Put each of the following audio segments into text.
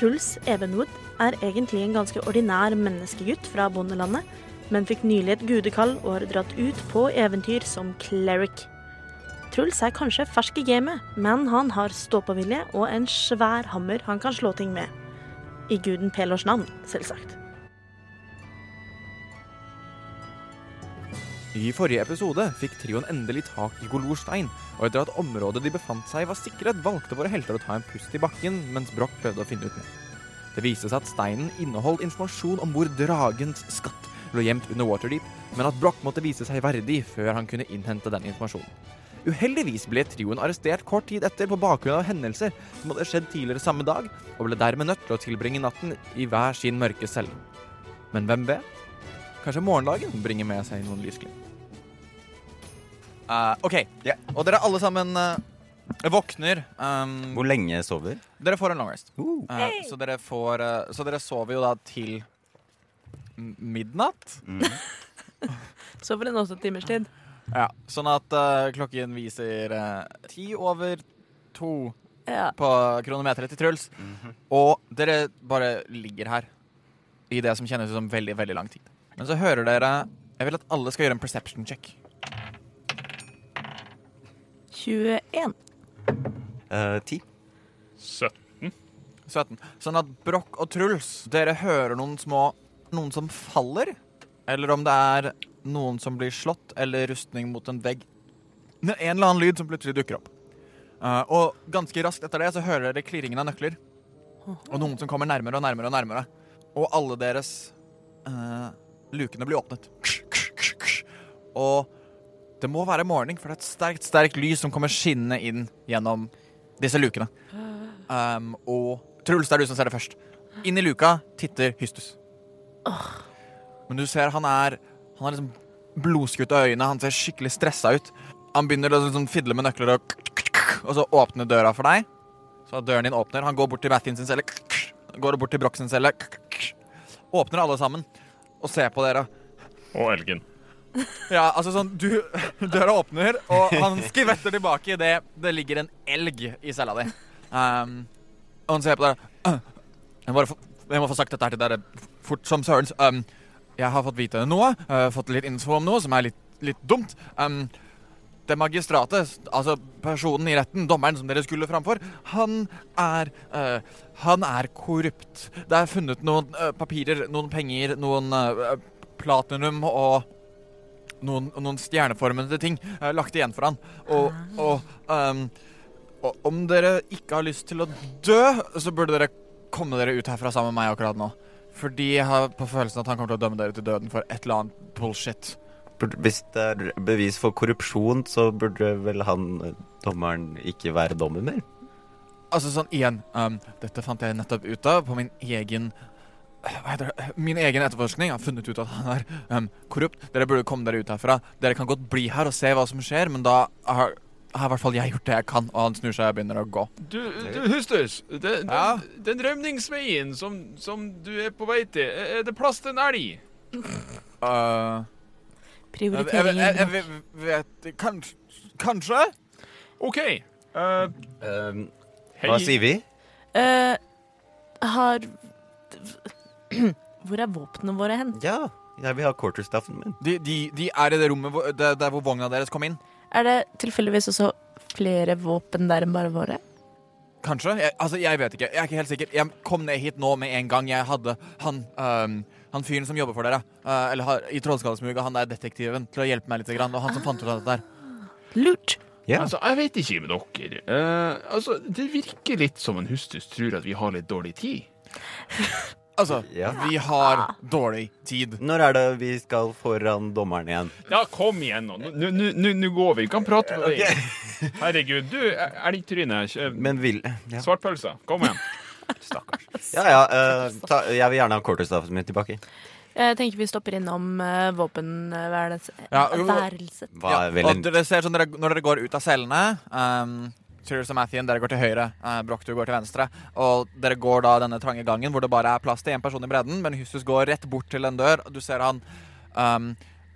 Truls Evenwood er egentlig en ganske ordinær menneskegutt fra bondelandet, men fikk nylig et gudekall og har dratt ut på eventyr som cleric. Truls er kanskje fersk i gamet, men han har ståpåvilje og en svær hammer han kan slå ting med. I guden Pelors navn, selvsagt. I forrige episode fikk trioen endelig tak i Golorstein, og etter at området de befant seg var sikret, valgte våre helter å ta en pust i bakken mens Broch prøvde å finne ut mer. Det viste seg at steinen inneholdt informasjon om hvor dragens skatt lå gjemt under Waterdeep, men at Broch måtte vise seg verdig før han kunne innhente den informasjonen. Uheldigvis ble trioen arrestert kort tid etter på bakgrunn av hendelser som hadde skjedd tidligere samme dag, og ble dermed nødt til å tilbringe natten i hver sin mørke celle. Men hvem vet? Kanskje morgendagen bringer med seg noen lysglimt. Uh, OK. Og dere alle sammen uh, våkner. Um, Hvor lenge sover? dere får en long rest. Uh. Uh, så, dere får, uh, så dere sover jo da til m- midnatt. Mm. Sover en åtte timers tid. Ja, Sånn at uh, klokken viser uh, ti over to Ja. på kronometeret til Truls. Og dere bare ligger her i det som kjennes ut som veldig, veldig lang tid. Men så hører dere Jeg vil at alle skal gjøre en perception check. 21. Eh, ti. 17. 17. Sånn at Broch og Truls, dere hører noen små Noen som faller. Eller om det er noen som blir slått, eller rustning mot en vegg. En eller annen lyd som plutselig dukker opp. Uh, og ganske raskt etter det så hører dere klirringen av nøkler. Og noen som kommer nærmere og nærmere og nærmere. Og alle deres uh, lukene blir åpnet. Og det må være morgen, for det er et sterkt, sterkt lys som kommer skinnende inn gjennom disse lukene. Um, og Truls, det er du som ser det først. Inn i luka titter Hystus. Men du ser han er Han har liksom blodskutte øyne, han ser skikkelig stressa ut. Han begynner å liksom fidle med nøkler og Og så åpner døra for deg. Så døren din åpner. Han går bort til Mathien celle. Går bort til Broch sin celle. Åpner alle sammen og ser på dere. Og elgen. Ja, altså sånn du, Døra åpner, og han skvetter tilbake idet det ligger en elg i cella di. Um, og han ser på dere. «Øh, Jeg, må få, jeg må få sagt dette her til dere fort som sørens. Um, jeg har fått vite noe. Uh, fått litt info om noe som er litt, litt dumt. Um, det magistratet, altså personen i retten, dommeren som dere skulle framfor, han er uh, Han er korrupt. Det er funnet noen uh, papirer, noen penger, noen uh, platinum og noen, noen stjerneformede ting lagt igjen for han. Og, og, um, om dere ikke har lyst til å dø, så burde dere komme dere ut herfra sammen med meg akkurat nå. Fordi jeg har på følelsen at han kommer til å dømme dere til døden for et eller annet bullshit. Hvis det er bevis for korrupsjon, så burde vel han, eh, dommeren, ikke være dommer mer? Altså sånn igjen um, Dette fant jeg nettopp ut av på min egen hva heter det? Min egen etterforskning har funnet ut at han er um, korrupt. Dere burde komme dere ut herfra. Dere kan godt bli her og se hva som skjer, men da har, har i hvert fall jeg gjort det jeg kan. Og han snur seg og begynner å gå. Du, du Hustus, den, Ja? den, den rømningsveien som, som du er på vei til, er det plass til en elg? Uh, jeg, jeg, jeg, jeg vet- kanskje, kanskje? OK. Uh, Um, hei. hva sier vi? Uh, har Hvor er våpnene våre hen? Ja, jeg vil ha quarterstaffen min. De, de, de er i det rommet hvor, der, der hvor vogna deres kom inn. Er det tilfeldigvis også flere våpen der enn bare våre? Kanskje? Jeg, altså, jeg vet ikke. Jeg er ikke helt sikker. Jeg kom ned hit nå med en gang jeg hadde han øhm, Han fyren som jobber for dere, uh, eller har, i Trollskallesmuga, han der detektiven, til å hjelpe meg litt. Grann, og han som fant ut av dette her. Lurt. Ja. Altså, jeg vet ikke med dere. Uh, altså, det virker litt som en hustus tror at vi har litt dårlig tid. Altså, Ja. vi har dårlig tid. Når er det vi skal foran dommeren igjen? Ja, kom igjen nå. Nå- går vi. Vi kan prate på vei. Herregud. Du, elgtryne. kjø- Men vil ja. Svartpølse. Kom igjen. Stakkars. Ja, ja. eh, ta, jeg vil gjerne ha quarterstaffen min tilbake. Jeg tenker vi stopper innom uh, våpenværelset. Ja, værelset. Hva Ja, er vel og en dere ser sånn dere, Når dere går ut av cellene um, Tyrus og Mathien, dere går til høyre. Uh, Broch, du går til venstre. Og dere går da denne trange gangen hvor det bare er plass til én person i bredden, men Hustus går rett bort til en dør, og du ser han um,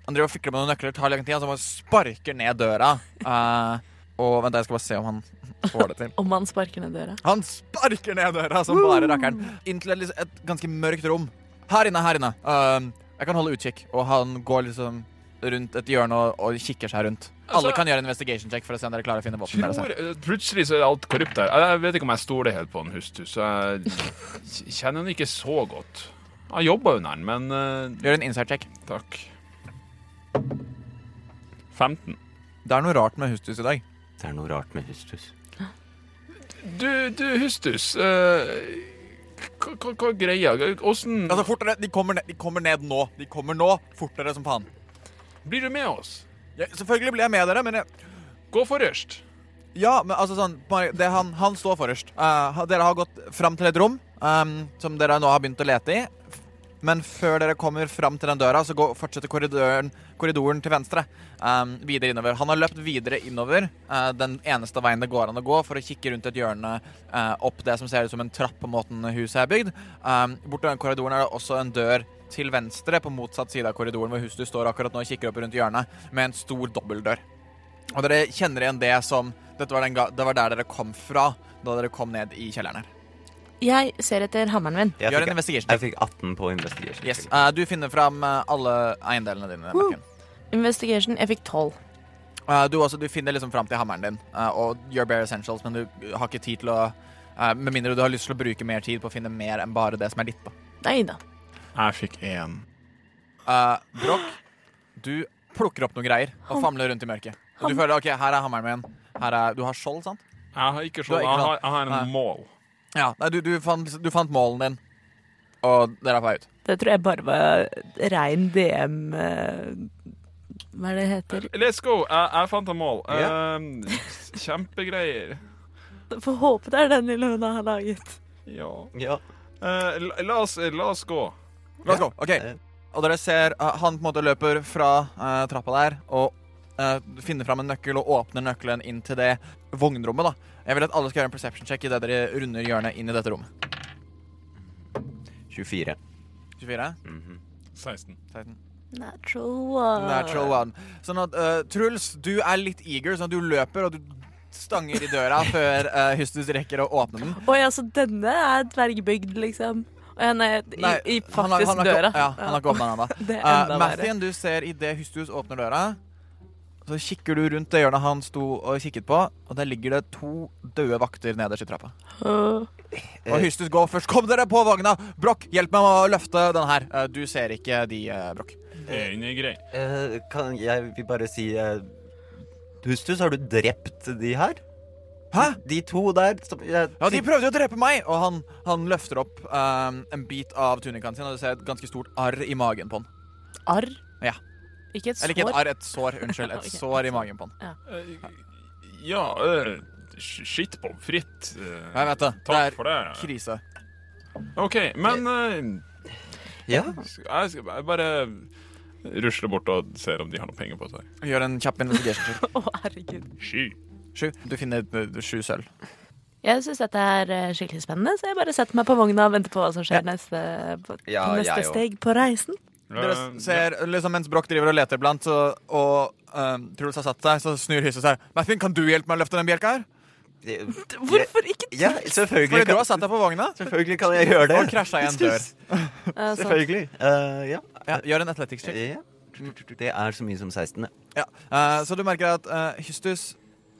Han driver og fikler med noen nøkler, tar lang tid, og så bare sparker ned døra. Uh, og vent, jeg skal bare se om han får det til. Om han sparker ned døra. Han sparker ned døra som bare rakkeren inn til et, et ganske mørkt rom. Her inne, her inne. Uh, jeg kan holde utkikk, og han går liksom rundt et hjørne og, og kikker seg rundt. Altså- Alle kan gjøre en investigation check for å se om dere klarer å finne våpen. eh, plutselig så er alt korrupt her. Jeg vet ikke om jeg stoler helt på en hustus. Jeg kjenner henne ikke så godt. Jeg jobba jo nær den, men uh, Gjør en inside check. takk. 15. Det er noe rart med Hustus i dag. Det er noe rart med hustus. Du, du Hustus. eh, hva, hva, hva er greia? Åssen Altså, fortere, de kommer, ned, de kommer ned nå. De kommer nå, fortere som faen. Blir du med oss? Ja, selvfølgelig blir jeg med dere, men jeg, Gå forrest. Ja, men altså sånn det, han, han står forrest. Uh, dere har gått fram til et rom um, som dere nå har begynt å lete i. Men før dere kommer fram til den døra, så går, fortsetter korridoren, korridoren til venstre. Um, videre innover. Han har løpt videre innover uh, den eneste veien det går an å gå for å kikke rundt et hjørne uh, opp det som ser ut som en trapp på måten huset er bygd. Um, Bortover korridoren er det også en dør til venstre på motsatt side av korridoren, hvor huset står akkurat nå og kikker opp rundt hjørnet, med en stor dobbeltdør. Og dere kjenner igjen det som dette var den det var der dere kom fra da dere kom ned i kjelleren her. Jeg ser etter hammeren min. Jeg Gjør fikk, en investigation. jeg fikk 18 på investigation. Yes. eh, du finner fram eh, alle eiendelene dine. Marken. Investigation. Jeg fikk tolv. Eh, du, også, du finner liksom fram til hammeren din eh, og your bare essentials, men du har ikke tid til å eh, Med mindre du har lyst til å bruke mer tid på å finne mer enn bare det som er ditt. da. Nei da. Jeg fikk én. Uh, Broch, du plukker opp noen greier og famler rundt i mørket. Og du føler ok, her er hammeren min. Her er, du har skjold, sant? Jeg har ikke Du sånn. ikke Jeg har, jeg har en mål. Ja, nei, du, du, fant, du fant målen din, og dere er på vei ut. Det tror jeg bare var rein DM eh, Hva er det heter? Let's go. Jeg, jeg fant en mål. Ja. Eh, kjempegreier. Får håpe det er den Ilona har laget. Ja. Ja. Eh, la, la, oss, la oss gå. La oss gå. ok. Eh. Og dere ser uh, han på en måte løper fra uh, trappa der og uh, finner fram en nøkkel og åpner nøkkelen inn til det vognrommet. da. Jeg vil at alle skal gjøre en perception check idet dere runder hjørnet inn i dette rommet. 24. 24? Mhm. 16. 16? Natural one. Natural one. Sånn at uh, Truls, du er litt eager, sånn at du løper og du stanger i døra før uh, Hustus rekker å åpne den. Oi, altså denne er dvergbygd, liksom. Og han er i, Nei, i han har- faktisk han har døra. Ja, han har ikke åpna den ennå. Uh. Mathien, du ser idet Hustus åpner døra, så kikker du rundt det hjørnet han sto og kikket på, og der ligger det to døde vakter nederst i trappa. Åh. Og Hustus går først. Kom dere på vogna! Brokk, hjelp meg med å løfte den her. Uh, du ser ikke de, uh, Brokk. Eh, kan jeg vil bare si eh, Hustus, har du drept de her? Hæ? De to der som jeg, Ja, de prøvde jo å drepe meg! Og han, han løfter opp um, en bit av tunikaen sin, og du ser et ganske stort arr i magen på han. Arr? Ja. Ikke et Eller ikke et sår? arr, et sår. Unnskyld. Et okay. sår i magen på han. Ja, ja uh, Skitt pommes frites. eh, Jeg vet det. Det takk er for det. krise. OK, men eh, Ja. jeg skal bare rusle bort og ser om de har noe penger på seg. Gjør en kjapp investigation. Å, oh, herregud. Sky. Sju. Du finner sju sølv. Jeg syns dette er eh, skikkelig spennende, så jeg bare setter meg på vogna og venter på hva som skjer Ja. neste, på, Ja, neste steg på reisen. Dere ser, liksom Mens Broch driver og leter iblant, så, og um, Truls har satt seg, så snur Hyssus seg. Mathien, kan du hjelpe meg å løfte den bjelka her? Hvorfor ikke Ja, Fordi du har satt deg på vogna selvfølgelig kan jeg gjøre det. og krasja i en dør. Selvfølgelig. Uh, ja. Ja, gjør en athletics check. ja. Det er så mye som 16. Ja. Uh, så du merker at uh, Hystus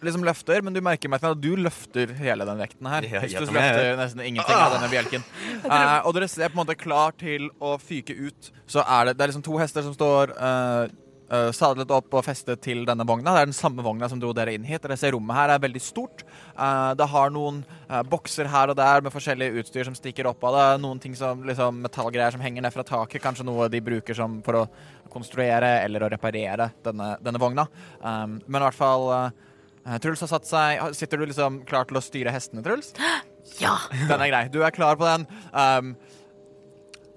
liksom løfter, men du merker meg at du løfter hele den vekten her. Ja, ja, Hystus løfter nesten ingenting av denne bjelken. Eh, og dere ser på en måte klar til å fyke ut. Så er det, det er liksom to hester som står eh, uh, sadlet opp og festet til denne vogna. Det er den samme vogna som dro dere inn hit. Dere ser rommet her er veldig stort. Eh, det har noen eh, bokser her og der med forskjellig utstyr som stikker opp av det. Noen ting som liksom, metallgreier som henger ned fra taket. Kanskje noe de bruker som for å konstruere eller å reparere denne, denne vogna. Um, men i hvert fall Truls har satt seg Sitter du liksom klar til å styre hestene, Truls? Ja! Den er grei. Du er klar på den. Um,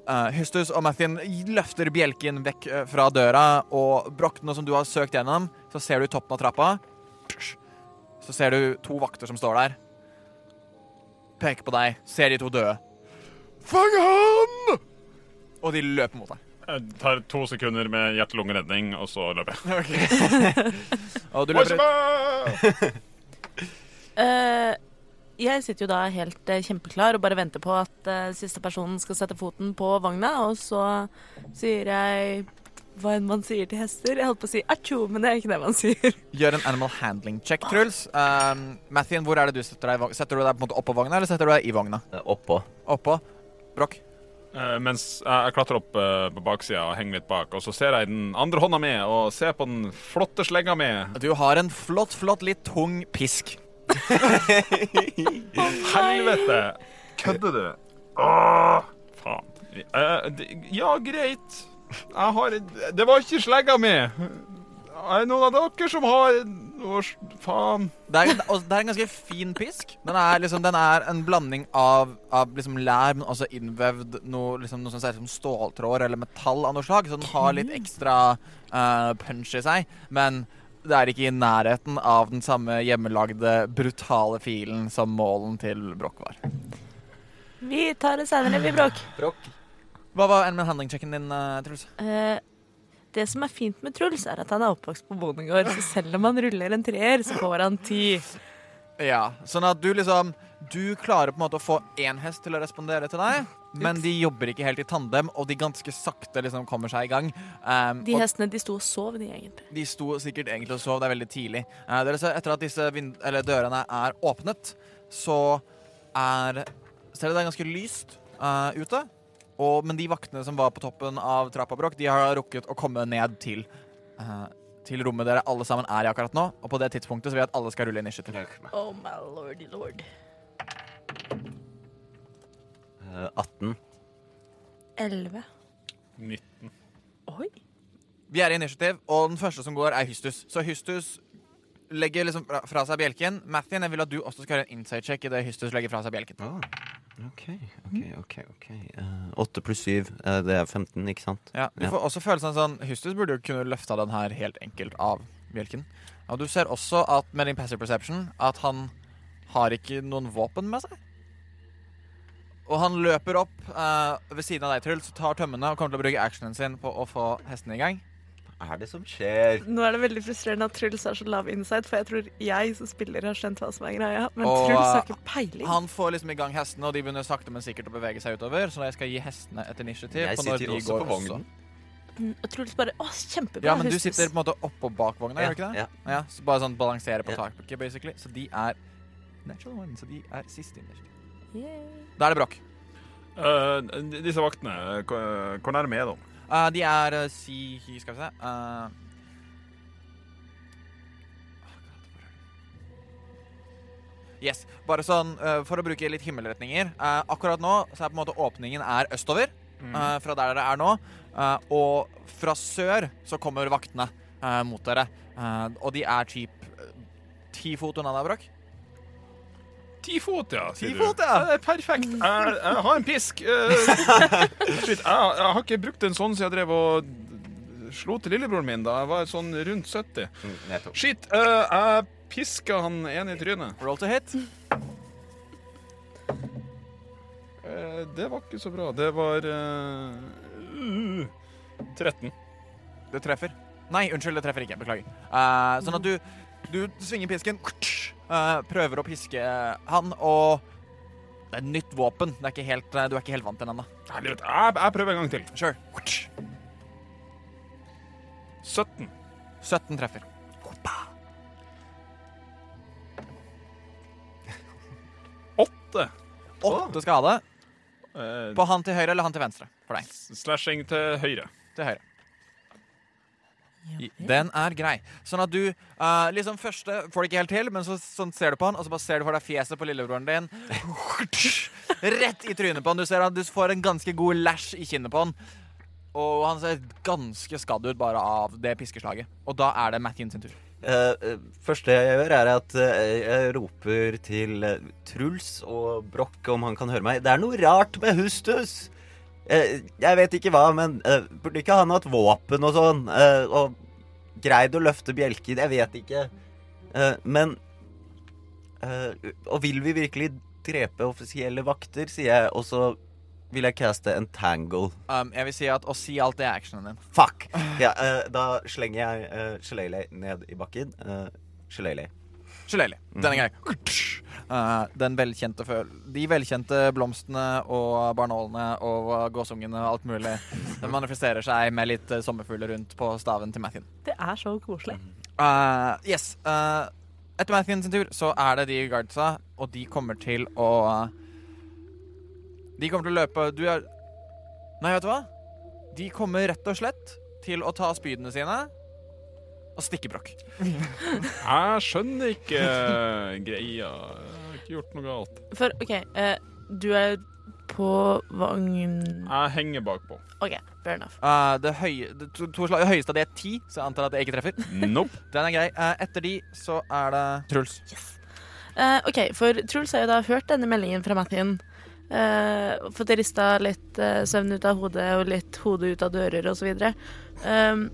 uh, Hystus og Mathien løfter bjelken vekk uh, fra døra, og broktene som du har søkt gjennom, så ser du toppen av trappa Så ser du to vakter som står der. Peker på deg, ser de to døde. Fang han! Og de løper mot deg. Jeg tar to sekunder med hjerte-lungeredning, og så løper jeg. Og du løper ut. uh, jeg sitter jo da helt uh, kjempeklar og bare venter på at uh, siste personen skal sette foten på vogna, og så sier jeg hva enn man sier til hester. Jeg holdt på å si atsjo, men det er ikke det man sier. Gjør en animal handling check, Truls. Um, Mathien, hvor er det du setter deg? Setter du deg på en måte oppå vogna, eller setter du deg i vogna? Eh, Oppå. Oppå. Broch. Eh, mens jeg, jeg klatrer opp uh, på baksida og henger litt bak, og så ser jeg den andre hånda mi og ser på den flotte slegga mi. Du har en flott, flott, litt tung pisk. Helvete! Kødder du? Åh, faen. Uh, ja, greit. Jeg har Det var ikke slegga mi. Er det noen av dere som har noe Faen. Det er, og det er en ganske fin pisk. Den er, liksom, den er en blanding av, av liksom lær, men også innvevd noe, liksom, noe som ser ut som ståltråd eller metall av noe slag. Så den har litt ekstra uh, punch i seg. Men det er ikke i nærheten av den samme hjemmelagde, brutale filen som målen til Broch var. Vi tar det senere, vi, Brokk. Hva var animal handling-checken din, eh, Truls? Eh, det som er fint med Truls, er at han er oppvokst på bondegård, så selv om han ruller en treer, så får han ti. Ja, sånn at du liksom Du klarer på en måte å få én hest til å respondere til deg, men de jobber ikke helt i tandem, og de ganske sakte liksom kommer seg i gang. Um, De hestene de sto og sov, de egentlig. de sto sikkert egentlig og sov, det er veldig tidlig. Uh, Etter at disse vind eller dørene er åpnet, så er Ser dere det er ganske lyst uh, ute. Og, men de vaktene som var på toppen av trappa, Brokk, de har rukket å komme ned til uh, til rommet dere alle sammen er i akkurat nå. Og på det tidspunktet så vil jeg at alle skal rulle initiativ. Oh my lordy lord. Uh, 18. Elleve. 19. Oi. Vi er i initiativ, og den første som går, er Hystus. Så Hystus legger liksom fra- seg bjelken. Mathien, jeg vil at du også skal gjøre en insight check i det Hystus legger fra seg bjelken. Ah, OK, OK, OK. ok. uh, 8 pluss 7, uh, det er 15, ikke sant? Ja, Du får også følelsen av sånn Hystus burde jo kunne løfta den her helt enkelt av bjelken. Og du ser også at med din passive perception at han har ikke noen våpen med seg. Og han løper opp uh, ved siden av deg, Truls, tar tømmene og kommer til å bruke actionen sin på å få hestene i gang. Er det som skjer? Nå er det veldig frustrerende at Truls har så lav insight, for jeg tror jeg som spiller har skjønt hva som er greia. Men Og, Truls har ikke peiling. Han får liksom i gang hestene, og de begynner sakte, men sikkert å bevege seg utover. Så jeg skal gi hestene et initiativ. Jeg på når sitter de også går på vognen. Mm, Og Truls bare Å, kjempebra. Ja, men du Hustus. sitter på en måte oppå bakvogna, gjør du ikke det? Ja. Ja, så bare sånn balansere på Ja. taket, basically. Så de er natural one, så de er sist initiativ. Yeah. Da er det bråk. Uh, disse vaktene, hvor nærme er de? Uh, de er uh, si Skal vi se uh, Yes. Bare sånn uh, for å bruke litt himmelretninger. Uh, akkurat nå så er på en måte åpningen er østover uh, fra der dere er nå. Og fra sør så kommer vaktene mot dere. Og de er typ ti fot unna deg, Broch. Ti fot, ja. Ti fot, ja. Det er perfekt. Jeg, jeg har en pisk. Eh, shit, jeg, jeg har ikke brukt en sånn siden jeg drev og slo til lillebroren min da jeg var sånn rundt 70. Mm. Shit, eh, jeg piska han ene i trynet. Roll to hit. Eh, det var ikke så bra. Det var eh, 13. Det treffer. Nei, unnskyld, det treffer ikke. Beklager. Uh, sånn at du, du svinger pisken, prøver å piske han, og det er et nytt våpen. Det er ikke helt, eh, du er ikke helt vant til den ennå. Jeg, jeg prøver en gang til. Sure. 17. 17 treffer. Åtte. Åtte skade. Eh, På han til høyre eller han til venstre? For deg. slashing til høyre. Til høyre. Den er grei. Sånn at du uh, liksom første får det ikke helt til, men så sånn ser du på han, og så bare ser du for deg fjeset på lillebroren din. Rett i trynet på han. Du ser at du får en ganske god lash i kinnet på han. Og han ser ganske skadd ut bare av det piskeslaget. Og da er det Mathien sin tur. Uh, første jeg gjør, er at uh, jeg roper til Truls og Broch om han kan høre meg. Det er noe rart med Hustus! Jeg vet ikke hva, men burde ikke han hatt våpen og sånn? og greid å løfte bjelker? Jeg vet ikke. men Og vil vi virkelig drepe offisielle vakter, sier jeg, og så vil jeg caste en tangle. Um, jeg vil si at å si alt det er actionen din. Fuck! Ja, da slenger jeg uh, Shillelagh ned i bakken. Uh, Shillelagh. Shillelagh. Denne gangen. Uh, den velkjente De velkjente blomstene og barnålene og gåsungene og alt mulig Den manifesterer seg med litt uh, sommerfugler rundt på staven til Mathien. Det er så koselig. Uh, yes. Uh, etter Mathien sin tur så er det de guardsa, og de kommer til å de kommer til å løpe Du er Nei, vet du hva? De kommer rett og slett til å ta spydene sine og stikkebrokk. Jeg skjønner ikke uh, greia. Jeg har ikke gjort noe galt. For OK, uh, du er på vogn Jeg henger bakpå. OK, fair enough. Uh, det, høye, det to, to slag, høyeste av det er ti, så jeg antar at jeg ikke treffer. Nope. Den er grei. etter de så er det Truls. Yes. OK, for Truls har jo da hørt denne meldingen fra Mathien. Uh, fått rista litt uh, søvn ut av hodet og litt hode ut av dører og så videre. Um,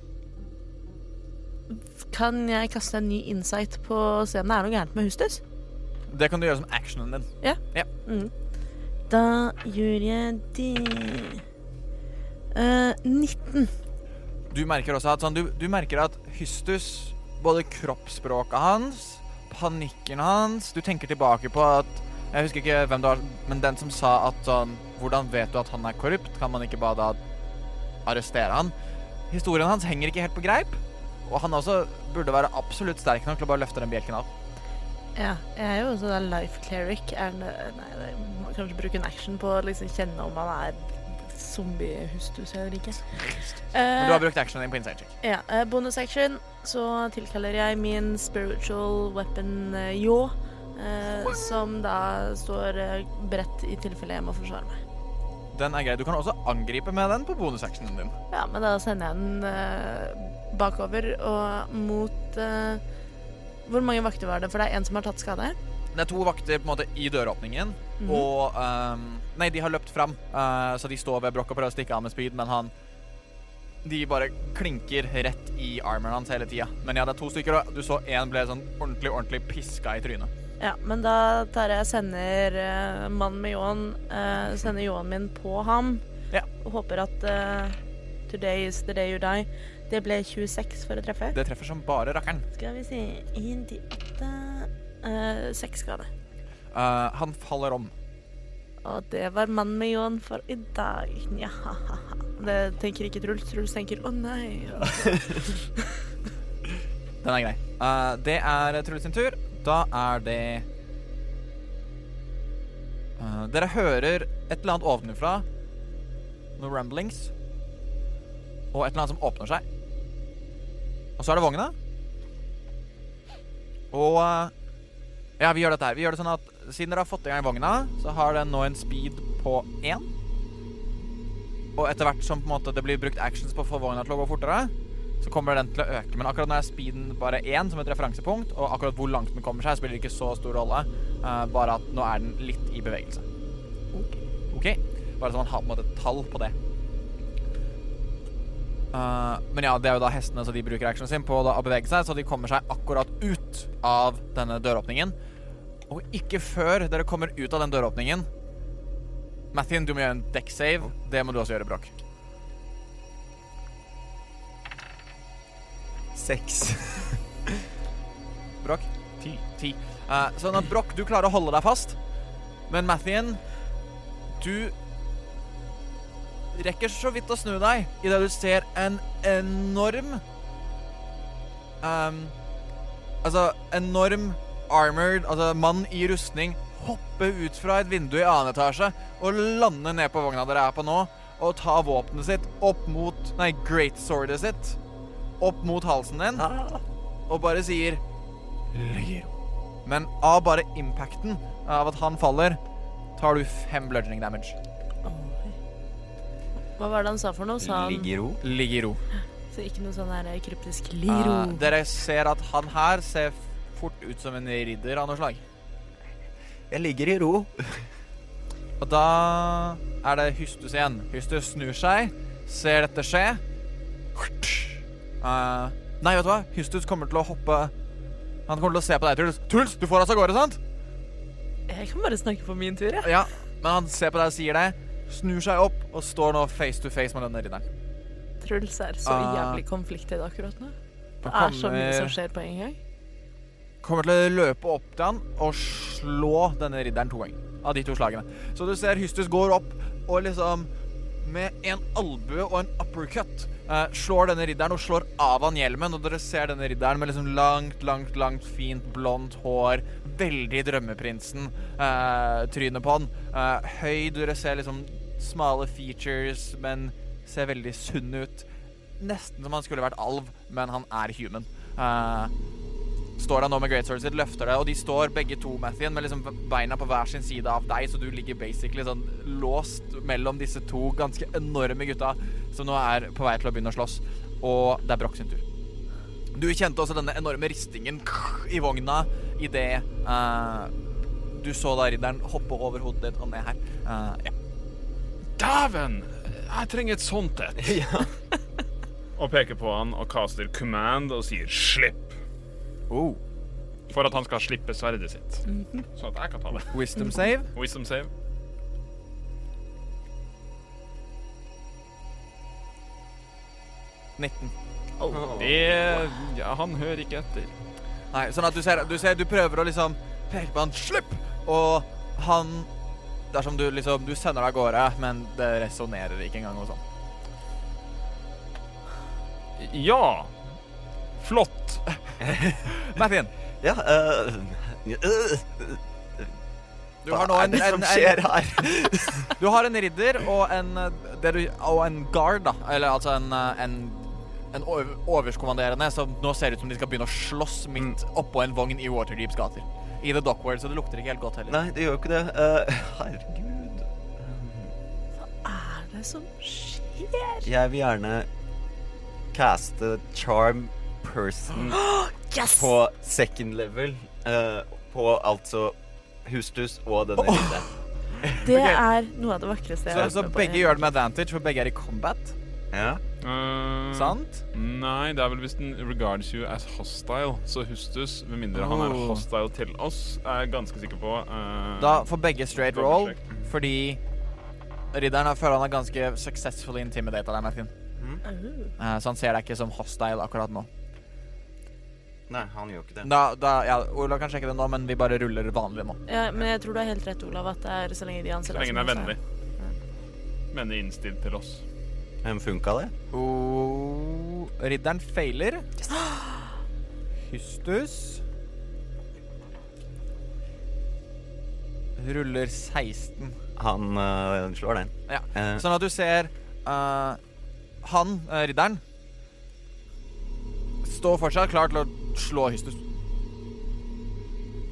kan jeg kaste en ny insight på å se om det er noe gærent med Hustus? Det kan du gjøre som actionen din. Ja. ja. Mm. Da gjør jeg det uh, 19. Du merker også at sånn, du, du merker at Hystus, både kroppsspråket hans, panikken hans Du tenker tilbake på at jeg husker ikke hvem det var, men den som sa at sånn Hvordan vet du at han er korrupt? Kan man ikke bare da arrestere han? Historien hans henger ikke helt på greip. Og han også burde være absolutt sterk nok til å bare løfte den bjelken av. Ja, jeg er jo også en life cleric. Er det, nei, det må kanskje bruke en action på å liksom kjenne om han er zombie-hustus eller ikke. Men du har brukt actionen din på inside check. Ja. Uh, bonus action så tilkaller jeg min spiritual weapon uh. Eh, som da står eh, beredt i tilfelle jeg må forsvare meg. Den er grei. Du kan også angripe med den på bonusactionen din. Ja, men da sender jeg den eh, bakover og mot uh, Hvor mange vakter var det? For det er en som har tatt skade? Det er to vakter på en måte i døråpningen, mm -hmm. og um, Nei, de har løpt fram, uh, så de står ved brokk og prøver å stikke av med spyd, men han De bare klinker rett i armoren hans hele tida. Men ja, det er to stykker, og du så én ble sånn ordentlig, ordentlig piska i trynet. Ja, men da tar jeg sender uh, mannen med ljåen uh, Sender ljåen min på ham. Ja. Og håper at uh, today is the day you die. Det ble 26 for å treffe. Det treffer som bare rakkeren. Skal vi se 1 til 8 uh, 6 skade. Uh, han faller om. Og det var mannen med ljåen for i dag. Nja, Det tenker ikke Truls. Truls tenker 'å nei'. Den er grei. Uh, det er Truls sin tur. Da er det uh, Dere hører et eller annet ovenfra. Noen rumblings. Og et eller annet som åpner seg. Og så er det vogna. Og uh, Ja, vi gjør dette her. Vi gjør det sånn at siden dere har fått i gang vogna, så har den nå en speed på én. Og etter hvert som på en måte det blir brukt actions på å få vogna til å gå fortere, så kommer den til å øke. Men akkurat nå er speeden bare én som et referansepunkt, og akkurat hvor langt den kommer seg, spiller ikke så stor rolle. Uh, bare at nå er den litt i bevegelse. OK. okay? Bare så man har på en måte et tall på det. Uh, men ja, det er jo da hestene, så de bruker actionen sin på å bevege seg, så de kommer seg akkurat ut av denne døråpningen. Og ikke før dere kommer ut av den døråpningen Mathien, du må gjøre en dekksave. Det må du også gjøre, Broch. Seks. Broch? Ti. Ti. Uh, at Broch, du klarer å holde deg fast. Men Mathien, du rekker så vidt å snu deg idet du ser en enorm um, Altså enorm armored, altså mann i rustning, hoppe ut fra et vindu i annen etasje og lande ned på vogna dere er på nå, og ta våpenet sitt opp mot Nei, great swordet sitt opp mot halsen din Ah. og bare sier. Men av bare impacten av at han faller, tar du fem bludging damage. Hva var det han sa for noe? Sa han Ligg i ro. Ligg i ro. så ikke noe sånn her kryptisk liro? Eh, dere ser at han her ser fort ut som en ridder av noe slag. Jeg ligger i ro. Og da er det Hystus igjen. Hystus snur seg, ser dette skje. Eh, nei, vet du hva? Hystus kommer til å hoppe Han kommer til å se på deg, Truls. Truls, du får oss av gårde, sant? Jeg kan bare snakke på min tur, jeg. Ja, men han ser på deg og sier det. Snur seg opp og står nå face to face med denne ridderen. Truls er så Ah. jævlig konfliktet akkurat nå. Det er så mye som skjer på en gang. kommer til å løpe opp til han og slå denne ridderen to ganger. Av de to slagene. Så du ser Hystus går opp og liksom med en albue og en uppercut eh, slår denne ridderen og slår av han hjelmen. Og dere ser denne ridderen med liksom langt, langt, langt fint blondt hår. Veldig drømmeprinsen-tryne på han. Eh, høy, dere ser liksom smale features, men ser veldig sunn ut. Nesten som han skulle vært alv, men han er human. Uh, står han nå med greatswordet sitt, løfter det, og de står begge to, Mathien, med liksom beina på hver sin side av deg, så du ligger basically sånn låst mellom disse to ganske enorme gutta som nå er på vei til å begynne å slåss. Og det er Broch sin tur. Du kjente også denne enorme ristingen i vogna idet uh, du så da ridderen hoppe over hodet ditt og ned her. Uh, ja. Dæven! Jeg trenger et sånt et. Ja. og peker på han og caster command og sier 'slipp'. Oh. For at han skal slippe sverdet sitt. Så at jeg kan ta det. Wisdom save. Wisdom save. Oh. 19. Det Ja, han hører ikke etter. Nei, sånn at du ser, du ser Du prøver å liksom peke på han Slipp! Og han Dersom du liksom Du sender deg av gårde, men det resonnerer ikke engang hos han. Ja. Flott. Mathien, Ja, uh, uh, du har nå en, Hva er det en, som skjer en her? Du har en ridder og en det du, Og en guard, da. Eller altså en en, en over- overskommanderende som nå ser ut som de skal begynne å slåss midt oppå en vogn i Waterdeeps gater. I The Dockward, så det lukter ikke helt godt heller. Nei, det gjør jo ikke det. Uh, herregud. Hva er det som skjer? Jeg vil gjerne caste charm person Yes! på second level. Uh, på altså Hustus og denne ridderen. Det okay. er noe av det vakreste jeg Så, har så vært med på. begge gjør det med advantage, for begge er i combat. Ja. Uh, Sant? Nei, det er vel hvis den regards you as hostile. Så Hustus, med mindre han er Oh. hostile til oss, er jeg ganske sikker på. eh, Da får begge straight roll, check. fordi ridderen har- føler han er ganske successfully intimidated av deg, Martin. Uh. Eh, så han ser deg ikke som hostile akkurat nå. Nei, han gjør ikke det. Da, da, ja, Olav kan sjekke det nå, men vi bare ruller vanlig nå. Ja, men jeg tror du har helt rett, Olav, at det er så lenge de anser Så deg lenge den er som vennlig. Vennlig innstilt til oss. Men funka det? Oh, ridderen feiler. Hystus ruller 16. Han uh, slår den. Ja. Eh, Sånn at du ser uh, han, uh, ridderen, står fortsatt klar til å slå Hystus.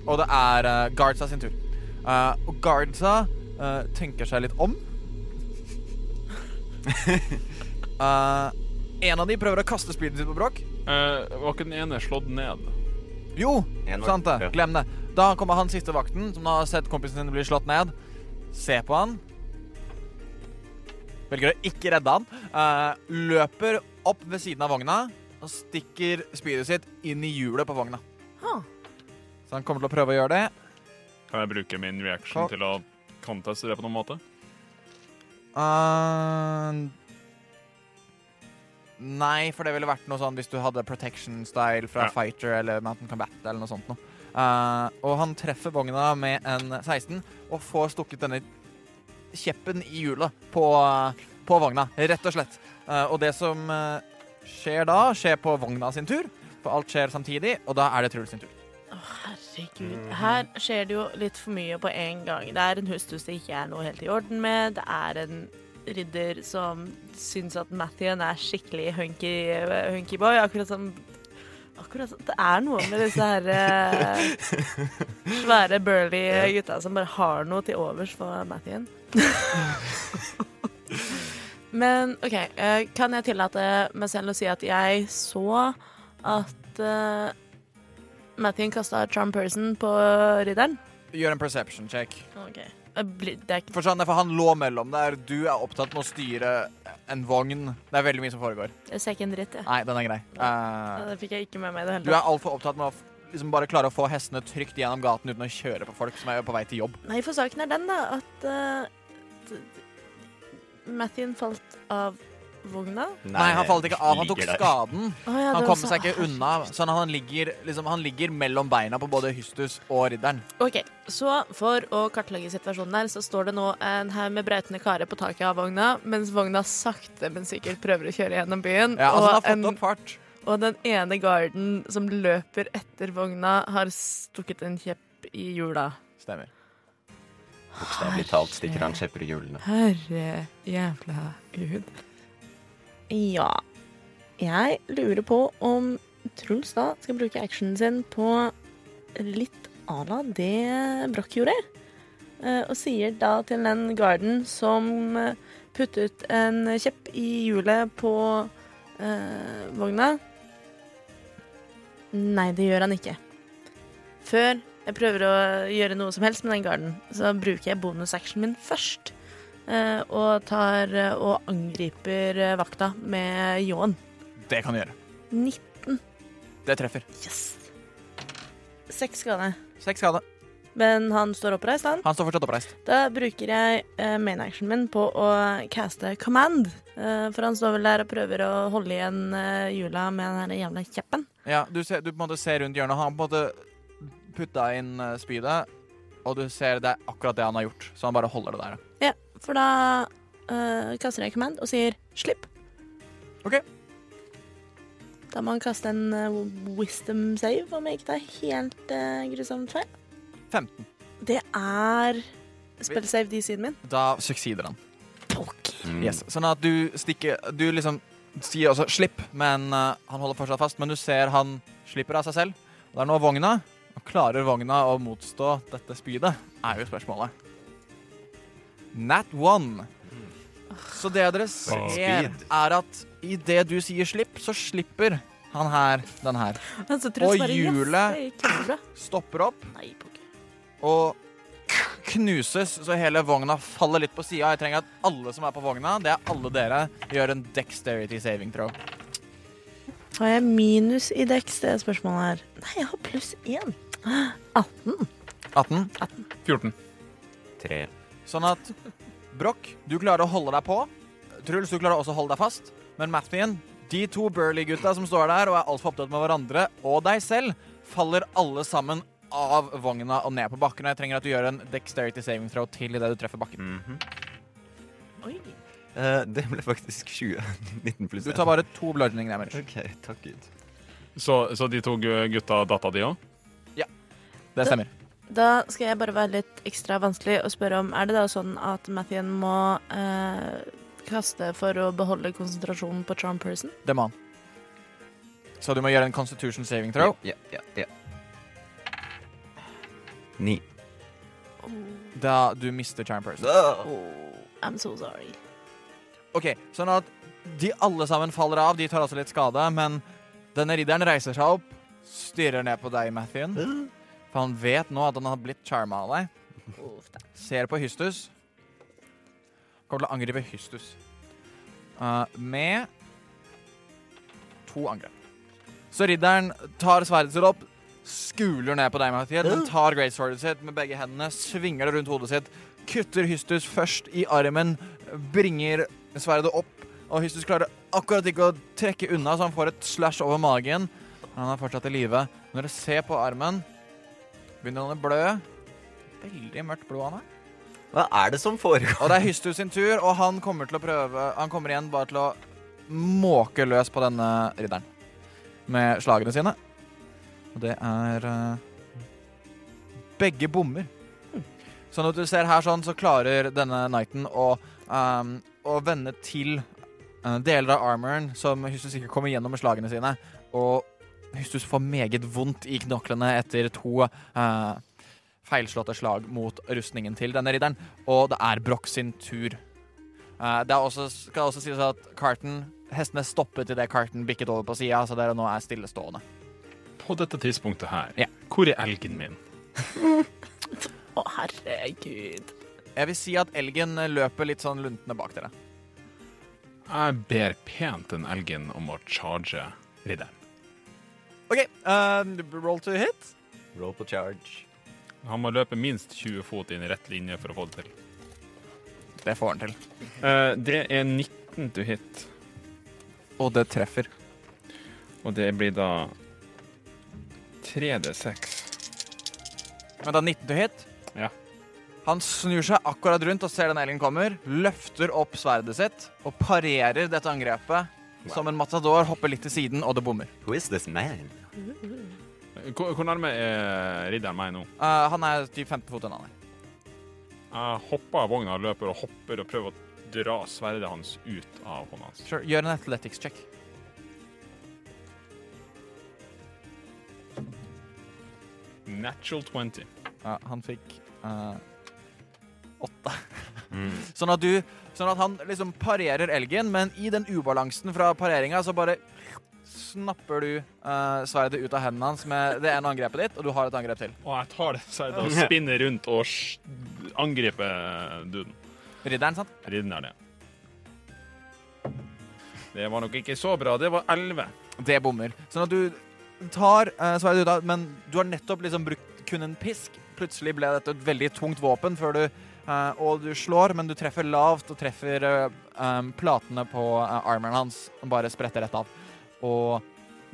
Og det er Guardsa sin tur. Og Guardsa tenker seg litt om. Eh, en av de prøver å kaste speeden sitt på Broch. Uh, var ikke den ene slått ned? Jo, En sant det. ja. Glem det. Da kommer han siste vakten, som har sett kompisen sin bli slått ned. Se på han. Velger å ikke redde han. Uh, løper opp ved siden av vogna og stikker spydet sitt inn i hjulet på vogna. Huh. Så han kommer til å prøve å gjøre det. Kan jeg bruke min reaction Ka- til å conteste det på noen måte? Eh, nei, for det ville vært noe sånn hvis du hadde protection-style fra Ja. Fighter eller Mountain Combat eller noe sånt noe. Uh, og han treffer vogna med en 16 og får stukket denne kjeppen i hjulet på, på vogna, rett og slett. Uh, og det som eh, skjer da, skjer på vogna sin tur, for alt skjer samtidig, og da er det Truls sin tur. Herregud. Her skjer det jo litt for mye på en gang. Det er en hustus det ikke er noe helt i orden med. Det er en ridder som syns at Mathien er skikkelig hunky, hunky. Akkurat som Akkurat Det er noe med disse her eh, svære, burly gutta som bare har noe til overs for Mathien. Men OK, eh, kan jeg tillate meg selv å si at jeg så at uh, Mathien kasta Charm Person på ridderen? Gjør en perception check. Ok. Jeg blir- Det ikke For, sånn, for han lå mellom der. Du er opptatt med å styre en vogn. Det er veldig mye som foregår. Jeg ser ikke en dritt, jeg. Nei, den er grei. Eh, Det fikk jeg ikke med meg det hele du er altfor opptatt med å liksom bare klare å få hestene trygt gjennom gaten uten å kjøre på folk som er på vei til jobb. Nei, for saken er den, da, at uh, Mathien falt av vogna. Nei, han falt ikke av. Han tok ligger der. skaden. Å ja, Han det kom så- seg ikke unna. Sånn at han ligger, liksom, han ligger mellom beina på både Hystus og ridderen. OK, så for å kartlegge situasjonen der, så står det nå en haug med brautende karer på taket av vogna, mens vogna sakte, men sikkert prøver å kjøre gjennom byen. Ja, altså, han har fått en, opp fart. og den ene garden som løper etter vogna, har stukket en kjepp i hjula. Stemmer. Bokstavelig talt stikker han kjepper i hjulene. Herre jævla gud. Ja, jeg lurer på om Truls da skal bruke actionen sin på litt à la det Broch gjorde. Eh, og sier da til den garden som eh, puttet en kjepp i hjulet på eh, vogna Nei, det gjør han ikke. Før jeg prøver å gjøre noe som helst med den garden, så bruker jeg bonusactionen min først. Eh, og tar eh, og angriper eh, vakta med ljåen. Det kan du gjøre. 19. Det treffer. Yes! Seks skade. Seks skade. Men han står oppreist, han. Han står fortsatt oppreist. Da bruker jeg eh, main actionen min på å caste command. Eh, for han står vel der og prøver å holde igjen eh, hjula med den jævla kjeppen. Ja, du, ser, du på en måte ser rundt hjørnet. Han på en måte putta inn spydet, og du ser det er akkurat det han har gjort. Så han bare holder det der. Ja, for da eh, kaster jeg command og sier 'slipp'. Ok. Da må han kaste en eh, wisdom save, om jeg ikke tar helt uh, grusomt feil. 15. Det er spell save de siden min. Da succeeder han. Mm. Yes. Sånn at du stikker Du liksom sier også 'slipp', men eh, han holder fortsatt fast. Men du ser han slipper av seg selv. Og det er nå vogna. Og klarer vogna å motstå dette spydet, er jo spørsmålet. Nat one. Så det dere ser, er at idet du sier 'slipp', så slipper han her den her. Og hjulet-. Stopper opp og knuses, så hele vogna faller litt på sida. Jeg trenger at alle som er på vogna, det er alle dere, gjør en dexterity saving throw. Har jeg minus i dex, det er spørsmålet her? Nei, jeg har pluss én. 18. 18. 14. Tre. Sånn at Broch, du klarer å holde deg på. Truls, du klarer også å holde deg fast. Men Mathien, de to Burley-gutta som står der og er altfor opptatt med hverandre, og deg selv, faller alle sammen av vogna og ned på bakken. Og jeg trenger at du gjør en dexterity saving throw til idet du treffer bakken. Mhm. Oi. Uh, det ble faktisk 20. 19 pluss Du tar bare to bludgeoning damage. OK, takk Gud. Så, så de to gu- gutta datta de òg? Det stemmer. Da skal jeg bare være litt ekstra vanskelig og spørre om Er det da sånn at Mathien må eh, kaste for å beholde konsentrasjonen på Charm Person? Det må han. Så du må gjøre en constitution saving throw. Ja, ja, ja. Ni. Da du mister charm person. Oh, I'm so sorry. Ok, sånn at de alle sammen faller av. De tar altså litt skade, men denne ridderen reiser seg opp, stirrer ned på deg, Mathien. For han vet nå at han har blitt charma av deg. Ser på Hystus. Kommer til å angripe Hystus. Uh, med to angrep. Så ridderen tar sverdet sitt opp, skuler ned på deg, Mathias. Den tar greatswordet sitt med begge hendene, svinger det rundt hodet sitt, kutter Hystus først i armen, bringer sverdet opp, og Hystus klarer akkurat ikke å trekke unna, så han får et slash over magen. Men han er fortsatt i live. Når dere ser på armen, begynner han å blø. Veldig mørkt blod han har. Hva er det som foregår? Og det er Hystus sin tur, og han kommer til å prøve Han kommer igjen bare til å måke løs på denne ridderen med slagene sine. Og det er eh, Begge bommer. Sånn at du ser her sånn, så klarer denne knighten å um, å vende til uh, deler av armoren som Hystus ikke kommer gjennom med slagene sine. Og Hystus får meget vondt i knoklene etter to uh, feilslåtte slag mot rustningen til denne ridderen. Og det er Broch sin tur. Uh, det er også, skal også sies at Carton Hestene stoppet idet Carton bikket over på sida, så dere nå er stillestående. På dette tidspunktet her, yeah. hvor er elgen min? Å, herregud. Jeg vil si at elgen løper litt sånn luntende bak dere. Jeg ber pent den elgen om å charge ridderen. OK, Uh, roll to hit. Roll på charge. Han må løpe minst 20 fot inn i rett linje for å få det til. Det får han til. Uh, det er 19 to hit, Og det treffer. og det blir da 3D6. Men da 19 to hit. Ja. Han snur seg akkurat rundt og ser den elgen kommer, løfter opp sverdet sitt og parerer dette angrepet. Som en matador hopper litt til siden, og det bommer. Who is this man? Hvor, hvor nærme er ridderen meg nå? Eh, han er typ 15 fot unna deg. Jeg hopper av vogna, løper og hopper og prøver å dra sverdet hans ut av hånda hans. Sure. Gjør en athletics check. Natural 20. Ja, han fikk eh, åtte. Mm. Sånn at du Sånn at han liksom parerer elgen, men i den ubalansen fra pareringa så bare snapper du uh, sverdet ut av hendene hans med det ene angrepet ditt, og du har et angrep til. Og jeg tar det sverdet og spinner rundt og angriper duden. Ridderen, sant? Ridderen ja. det. Det var nok ikke så bra. Det var 11. Det bommer. Sånn at du tar uh, sverdet ut av Men du har nettopp liksom brukt kun en pisk. Plutselig ble dette et veldig tungt våpen før du Uh, Og du slår, men du treffer lavt og treffer uh, um, platene på uh, armoren hans og bare spretter rett av. Og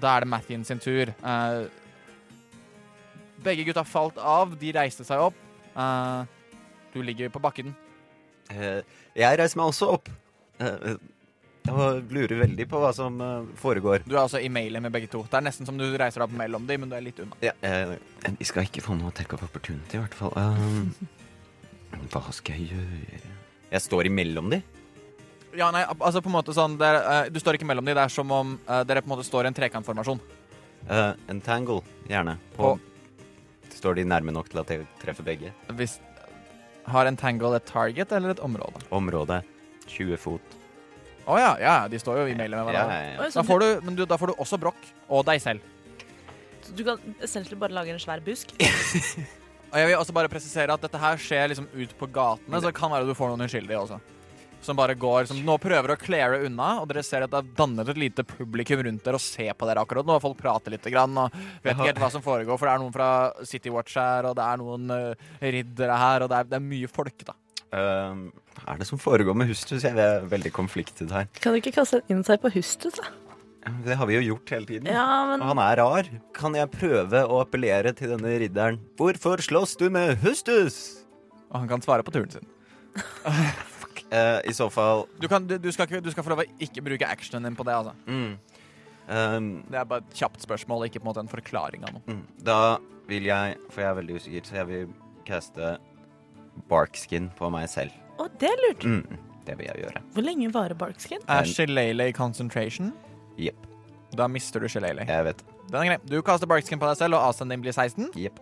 da er det Mathien sin tur. Eh, begge gutta falt av. De reiste seg opp. Eh, du ligger på bakken. Eh, jeg reiser meg også opp. Og lurer veldig på hva som foregår. Du er altså i mailen med begge to. Det er nesten som du reiser deg opp mellom dem, men du er litt unna. Ja, vi skal ikke få noe take of opportunity, i hvert fall. Hva skal jeg gjøre? Jeg står imellom de. Ja, nei, altså på en måte sånn det er, eh, Du står ikke mellom dem. Det er som om eh, dere på en måte står i en trekantformasjon. Uh, entangle, gjerne. På, Står de nærme nok til at jeg treffer begge? Hvis Har Entangle et target eller et område? Området 20 fot. Å ja, ja, de står jo i mailen med hverandre. ja, ja. ja. Da får du, men du, da får du også brokk. Og deg selv. Så du kan essentially bare lage en svær busk. Og jeg vil også bare presisere at dette her skjer liksom ut på gatene, så det kan være du får noen uskyldige også. Som bare går, som nå prøver å cleare unna, og dere ser at det er dannet et lite publikum rundt dere og ser på dere akkurat nå. Folk prater litt grann, og vet ikke helt hva som foregår, for det er noen fra City Watch her, og det er noen uh, riddere her, og det er, det er mye folk, da. Hva er det som foregår med Hustus? Jeg er veldig konfliktet her. Kan du ikke kaste en insight på hustus, da? Det har vi jo gjort hele tiden. Ja, men han er rar. Kan jeg prøve å appellere til denne ridderen? Hvorfor slåss du med Hustus? Og han kan svare på turen sin. Eh, I så fall Du, kan, du, du, skal ikke, du skal få lov å ikke bruke actionen din på det, altså. mm, um, Det er bare et kjapt spørsmål, ikke på en måte en forklaring av noe. mm, Da vil jeg, for jeg er veldig usikker, så jeg vil caste barkskin på meg selv. Å, det er lurt. Mm, det vil jeg gjøre. Hvor lenge varer barkskin? Er Shillelagh concentration? Jepp, Da mister du Shillelagh. jeg vet. Den er grei. Du kaster barkskin på deg selv, og asen din blir 16. Jepp.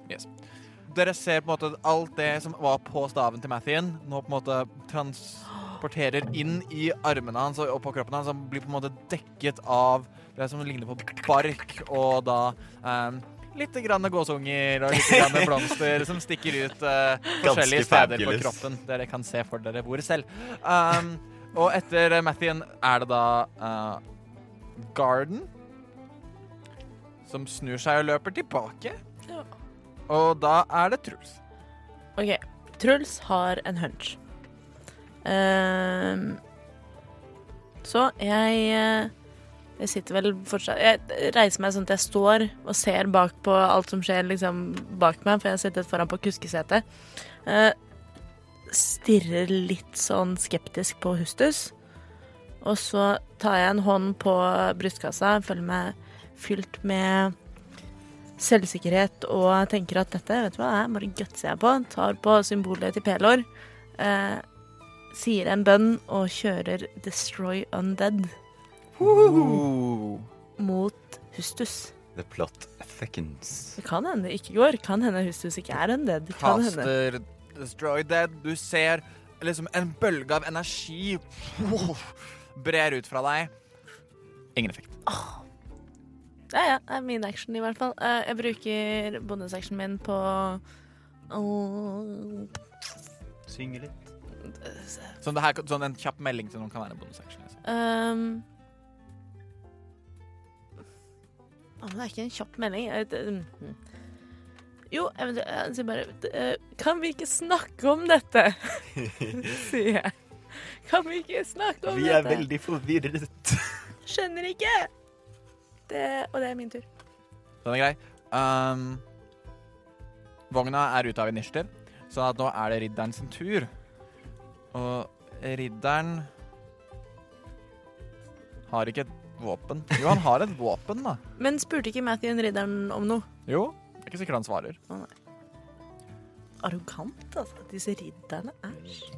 Dere ser på en måte alt det som var på staven til Mathien, nå på en måte transporterer inn i armene hans og på kroppen hans. Han blir på en måte dekket av det som ligner på bark, og da um, Litt grann gåsunger og litt grann blomster som stikker ut eh, forskjellige steder på kroppen. Dere kan se for dere hvor selv. Um, og etter Mathien er det da uh, Garden, som snur seg og løper tilbake. Ja. Og da er det Truls. OK. Truls har en hunch. Uh, så jeg eh, Jeg sitter vel fortsatt Jeg reiser meg sånn at jeg står og ser bak på alt som skjer liksom bak meg, for jeg har sittet foran på kuskesetet. Uh, stirrer litt sånn skeptisk på Hustus. Og så tar jeg en hånd på brystkassa, føler meg fylt med selvsikkerhet og tenker at dette vet du hva, det er bare gutser jeg på. Tar på symbolet til Pelor. Eh, sier en bønn og kjører Destroy Undead mot Hustus. The plot thickens. Det kan hende det ikke går. Kan hende Hustus ikke er undead. Kan hende. Destroy Dead. Du ser liksom en bølge av energi brer ut fra deg. Ingen effekt. Ja, ja. Det er min action, i hvert fall. Eh, Jeg bruker bonusactionen min på å- Synge litt. Sånn, det her, sånn en kjapp melding til noen kan være en. Liksom. Um, ja, men det er ikke en kjapp melding. Vet- mm. Jo, jeg, jeg sier bare eh, Kan vi ikke snakke om dette? sier jeg. Kan vi ikke snakke om dette? Vi er dette? veldig forvirret. Skjønner ikke! Det, og det er min tur. Den er grei. Um, vogna er ute av initiativ, så at nå er det ridderen sin tur. Og ridderen har ikke et våpen. Jo, han har et våpen, da. Men spurte ikke Matthew ridderen om noe? Jo, det er ikke sikkert han svarer. Arrogant, altså. Disse ridderne. Æsj.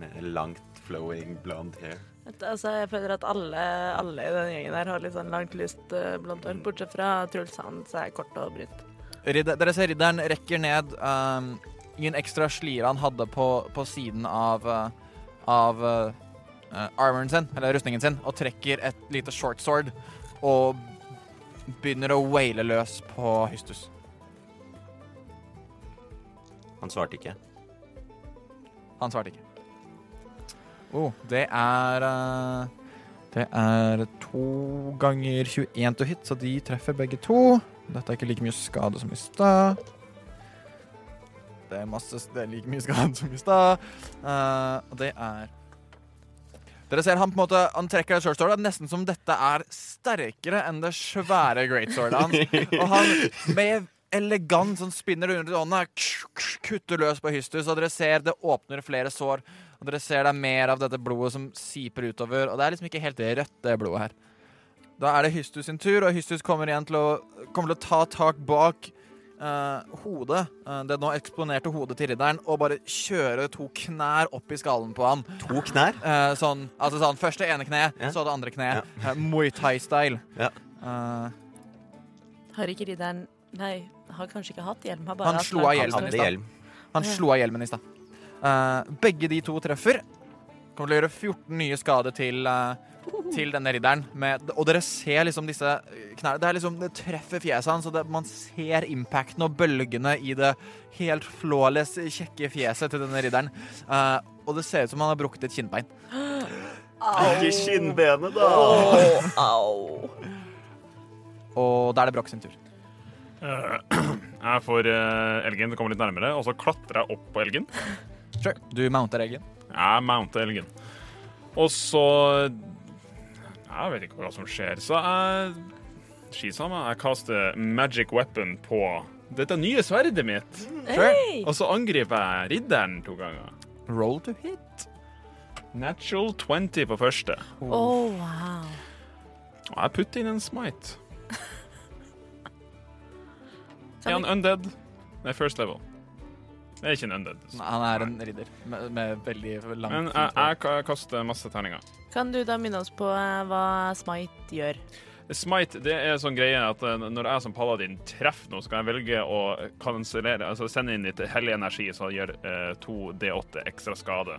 Med langt flowing blond hair. Altså, jeg føler at alle, alle i den gjengen der har litt sånn langt, lyst uh, blondt hår. Bortsett fra Truls, han som er kort og brunt. Ridder, dere ser ridderen rekker ned um, i en ekstra slire han hadde på, på siden av, uh, av uh, armoren sin, eller rustningen sin, og trekker et lite short sword og begynner å waile løs på Hystus. Han svarte ikke. Han svarte ikke. Oh, det er uh, Det er to ganger 21 to hit, så de treffer begge to. Dette er ikke like mye skade som i stad. Det er, masse, det er like mye skade som i stad. Uh, og det er Dere ser han på en måte Han trekker et short sword. Det er nesten som dette er sterkere enn det svære greatswordet hans. Og han med elegant sånn spinner under hånda, kutter løs på Hystus, og dere ser det åpner flere sår. Og dere ser det er mer av dette blodet som siper utover, og det er liksom ikke helt rødt, det blodet her. Da er det Hystus sin tur, og Hystus kommer igjen til å, kommer til å ta tak bak eh, hodet, eh, det nå eksponerte hodet til ridderen, og bare kjøre to knær opp i skallen på han. To knær? Eh, sånn, altså sånn, først det ene kneet, Ja. så det andre kneet. Ja. Eh, Muay Thai-style. Ja. Eh, Har ikke ridderen Nei, har kanskje ikke hatt hjelm. Har bare Han slo av hjelmen i stad. Han slo av hjelmen i stad. Eh, begge de to treffer. Kommer til å gjøre 14 nye skade til, eh, til denne ridderen. Med, og dere ser liksom disse knærne Det, er liksom, det treffer fjeset hans, og det, man ser impacten og bølgene i det helt flawless, kjekke fjeset til denne ridderen. Uh, og det ser ut som han har brukket et kinnbein. Ikke kinnbenet, da! Au. Og da er det Brokk sin tur. Eh, Jeg får eh, elgen til å komme litt nærmere, og så klatrer jeg opp på elgen. Sure. Du mounter elgen? Jeg mounter elgen. Og så Jeg vet ikke hva som skjer, så jeg Skitsamme. Jeg kaster magic weapon på dette nye sverdet mitt. Hey. Og så angriper jeg ridderen to ganger. Roll to hit. Natural 20 på første. Oh, wow. Og jeg putter inn en smite. Er han undead? Det er first level. Det er ikke en undead. Nei, Han er en ridder med, med veldig langt Men jeg, jeg kaster masse terninger. Kan du da minne oss på eh, hva Smite gjør? Smite det er sånn greie at eh, når jeg som paladin treffer noe, så kan jeg velge å kansellere, altså sende inn litt hellig energi som gjør eh, 2D8 ekstra skade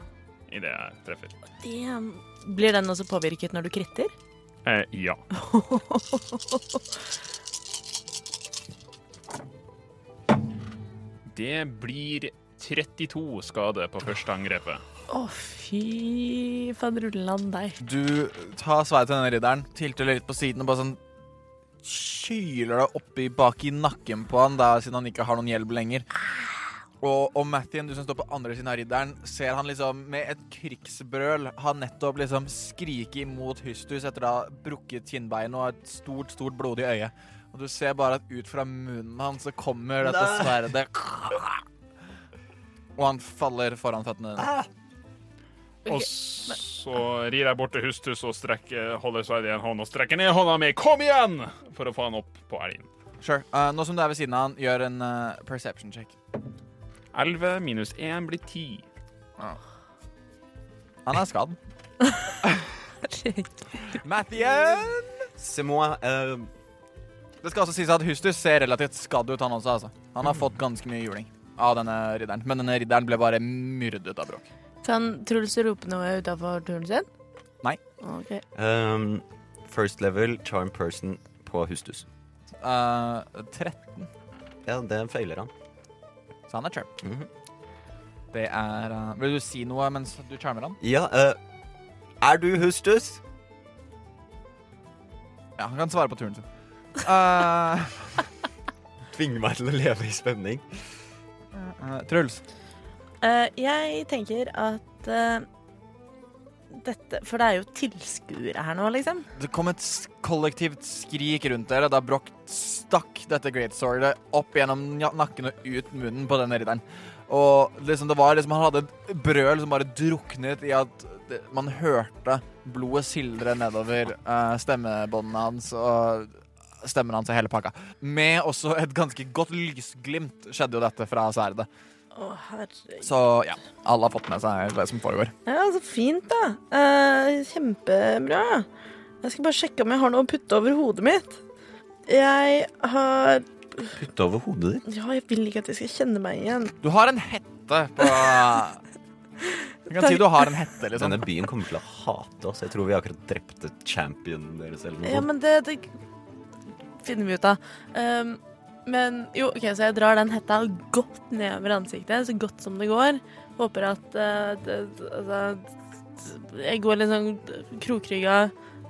i det jeg treffer. Damn. Blir den også påvirket når du kritter? Eh, ja. Det blir 32 skade på første angrepet. Å, fy faderullan deg. Du tar sveiet til denne ridderen, tilter litt på siden og bare sånn kyler deg oppi bak i nakken på han, da, siden han ikke har noen hjelp lenger. Og, og Mathien, du som står på andre siden av ridderen, ser han liksom med et krigsbrøl har nettopp liksom skriket imot Hystus etter å ha brukket kinnbeinet og et stort, stort blodig øye. Og du ser bare at ut fra munnen hans så kommer dette Nei. sverdet Og han faller foran føttene dine. Og så rir jeg bort til Hustus og strekker, holder sverdet i en hånd og strekker ned hånda mi. Kom igjen! For å få han opp på elgen. Sure. Uh, nå som du er ved siden av han, gjør en uh, perception check. 11 minus 1 blir 10. Han er skadd. Mathien! C'est moi. eh, Det skal også sies at Hustus ser relativt skadd ut, han også. altså. Han har fått ganske mye juling av denne ridderen. Men denne ridderen ble bare myrdet av Bråk. Kan Truls rope noe utafor turen sin? Nei. Okay. Um, first level charm person på Hustus. Uh, 13, Ja, det feiler han. så han er charm. Mhm. Det er uh, Vil du si noe mens du charmer han? Ja, Uh, er du Hustus? Ja, han kan svare på turen sin. Eh, Tvinger meg til å leve i spenning. Uh, Truls. Uh, jeg tenker at dette For det er jo tilskuere her nå, liksom. Det kom et kollektivt skrik rundt dere da Broch stakk dette great swordet opp gjennom nakken og ut munnen på denne ridderen. Og liksom det var liksom Han hadde et brøl som bare druknet i at det, man hørte blodet sildre nedover uh, stemmebåndene hans og stemmen hans og hele pakka. Med også et ganske godt lysglimt skjedde jo dette fra sverdet. Å, herregud. Så ja, alle har fått med seg det som foregår. Ja, så fint, da. Eh, kjempebra. Jeg skal bare sjekke om jeg har noe å putte over hodet mitt. Jeg har Putte over hodet ditt. Ja, jeg vil ikke at de skal kjenne meg igjen. Du har en hette på Jeg kan si du har en hette, liksom. Denne byen kommer til å hate oss. Jeg tror vi akkurat drepte championen deres eller noe Ja, men det, det finner vi ut av. Um, men jo, OK, så jeg drar den hetta godt nedover ansiktet, så godt som det går. Håper at uh, det, altså, Jeg går litt sånn krokrygga.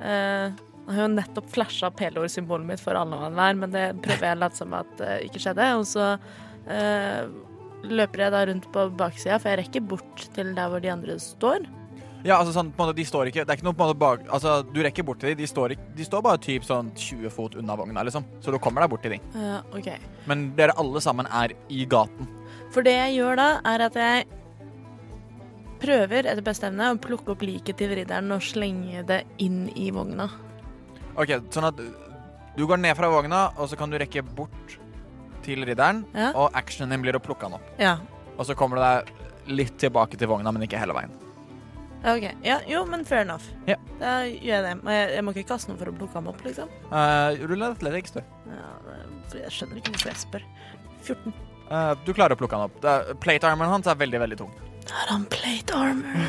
Uh, jeg har jo nettopp flasha pelor-symbolet mitt for alle og enhver, men det prøver jeg å late som at det ikke skjedde. Og så uh, løper jeg da rundt på baksida, for jeg rekker bort til der hvor de andre står. Ja, altså sånn, på en måte, de står ikke Det er ikke noe på en måte bak Altså, du rekker bort til dem. De står, ikke- de står bare typ sånn 20 fot unna vogna, liksom. Så du kommer deg bort til dem. Ja, OK. Men dere alle sammen er i gaten. For det jeg gjør da, er at jeg prøver etter beste evne å plukke opp liket til ridderen og slenge det inn i vogna. OK, sånn at du går ned fra vogna, og så kan du rekke bort til ridderen, Ja. og actionen din blir å plukke han opp. Ja. Og så kommer du deg litt tilbake til vogna, men ikke hele veien. OK. Ja, jo, men fair enough. Ja. Da gjør jeg det. Men jeg, jeg må ikke kaste noe for å plukke ham opp, liksom. Uh, Rull athletics, du. Ja, det- jeg skjønner ikke hvorfor jeg spør. 14. Eh, du klarer å plukke han opp. Det er- Plate-armoren hans er veldig, veldig tung. Har han plate armor?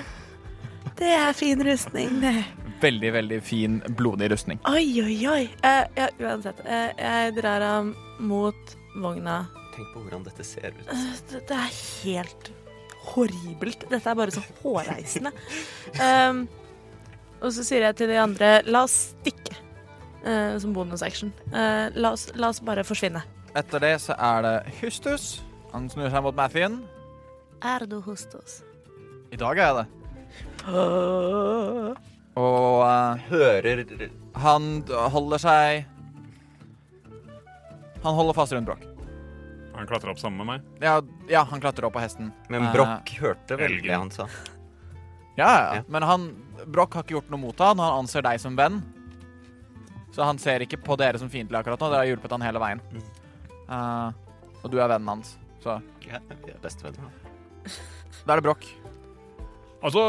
Det er fin rustning, det. Veldig, veldig fin, blodig rustning. Oi, oi, oi. Eh, ja, uansett. Eh, jeg drar ham mot vogna. Tenk på hvordan dette ser ut. Eh, Det, det er helt horribelt. Dette er bare så hårreisende. Um, og så sier jeg til de andre la oss stikke. uh, som bonusaction. Uh, la, oss, la oss bare forsvinne. Etter det så er det Hustus. Han snur seg mot Mathien. Er du Hustus? I dag er jeg det. Og uh, Hører han holder seg Han holder fast rundt Broch. Han klatra opp sammen med meg. Ja, ja, han klatrer opp på hesten. Men Eh, Broch hørte vel Elgen. det han sa. Ja, ja. Men han, Broch har ikke gjort noe mot han. Han anser deg som venn. Så han ser ikke på dere som fiendtlige akkurat nå. Dere har hjulpet han hele veien. Uh, og du er vennen hans. Så Ja, vi er bestevenner. da er det Broch. Altså,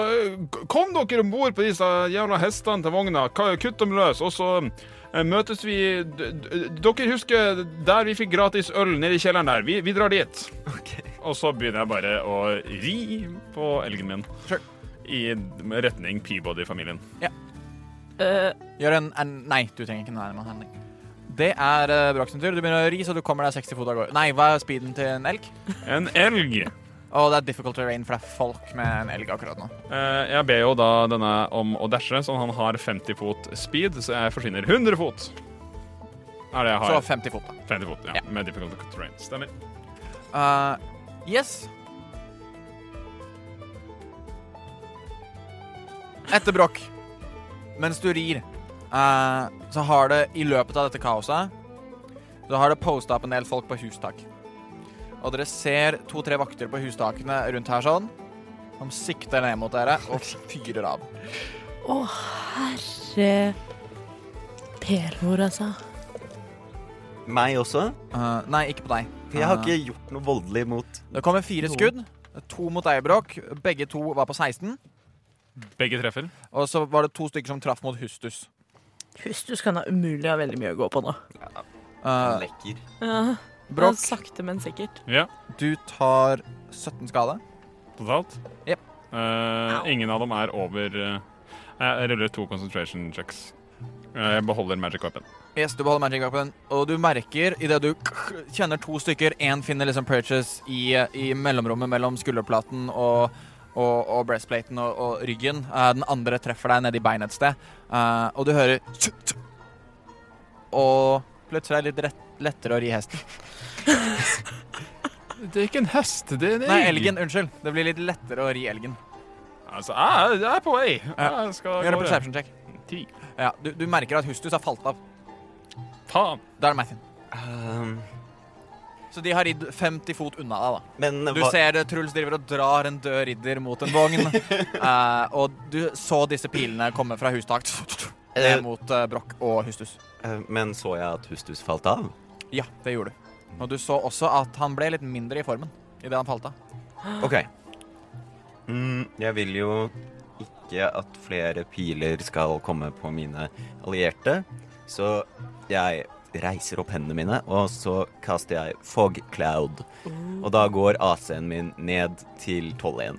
kom dere om bord på disse jævla hestene til vogna, kutt dem løs, og så møtes vi Dere husker der vi fikk gratis øl nede i kjelleren der? Vi, vi drar dit. Okay. Og så begynner jeg bare å ri på elgen min. Sure. I retning Peabody-familien. Eh, Gjør en, en Nei, du trenger ikke en nærmere handling. Det er uh, Broch sin tur. Du begynner å ri, så du kommer deg 60 fot av gårde. Nei, hva er speeden til en elg? En elg. Og det er difficult terrain, for det er folk med en elg akkurat nå. Eh, jeg ber jo da denne om å dashe, så han har 50 fot speed, så jeg forsvinner 100 fot. Er det jeg Så 50 fot, da. 50 fot, ja. Ja. Med difficult terrain. Stemmer. Uh, yes. Etter bråk, mens du rir, uh, så har det i løpet av dette kaoset Så har det posta opp en del folk på hustak. Og dere ser to-tre vakter på hustakene rundt her sånn. De sikter ned mot dere og fyrer av. Å, herre Pelor, altså. Meg også? Uh, nei, ikke på deg. For jeg har Eh, ikke gjort noe voldelig mot Det kommer fire skudd. To mot deg, Bråk. Begge to var på 16. Begge treffer. Og så var det to stykker som traff mot Hustus. Hustus kan da umulig ha veldig mye å gå på nå. Uh, Lekker. Ja, Brokk, Sakte, men sikkert. Ja, du tar 17 skade. totalt. Jep. Eh, ingen av dem er over eh, Jeg ruller to concentration checks. Eh, jeg beholder magic weapon. Yes, du beholder magic weapon, og du merker idet du k- kjenner to stykker Én finner liksom purchase i, i mellomrommet mellom skulderplaten og, og, og breastplaten og, og ryggen. Eh, den andre treffer deg nedi beinet et sted, Eh, og du hører tsk, tsk. Og plutselig er det litt rett, lettere å ri hesten. Det er ikke en hest, det er en Nei, elgen. Unnskyld. Det blir litt lettere å ri elgen. Altså, jeg, jeg er på vei. Jeg skal Gjør en perception check. Ti. Ja, du, du merker at Hustus har falt av. Faen. Da er det Mathin. Um, Så de har ridd 50 fot unna deg, da. men Du hva ser det, Truls driver og drar en død ridder mot en vogn. Eh, og du så disse pilene komme fra hustak Eh. ned mot eh, Brokk og Hustus. eh, Men så jeg at Hustus falt av? Ja, det gjorde du. Og du så også at han ble litt mindre i formen idet han falt av. OK. Mm, jeg vil jo ikke at flere piler skal komme på mine allierte, så jeg reiser opp hendene mine, og så kaster jeg fog cloud. Og da går AC-en min ned til 12 igjen.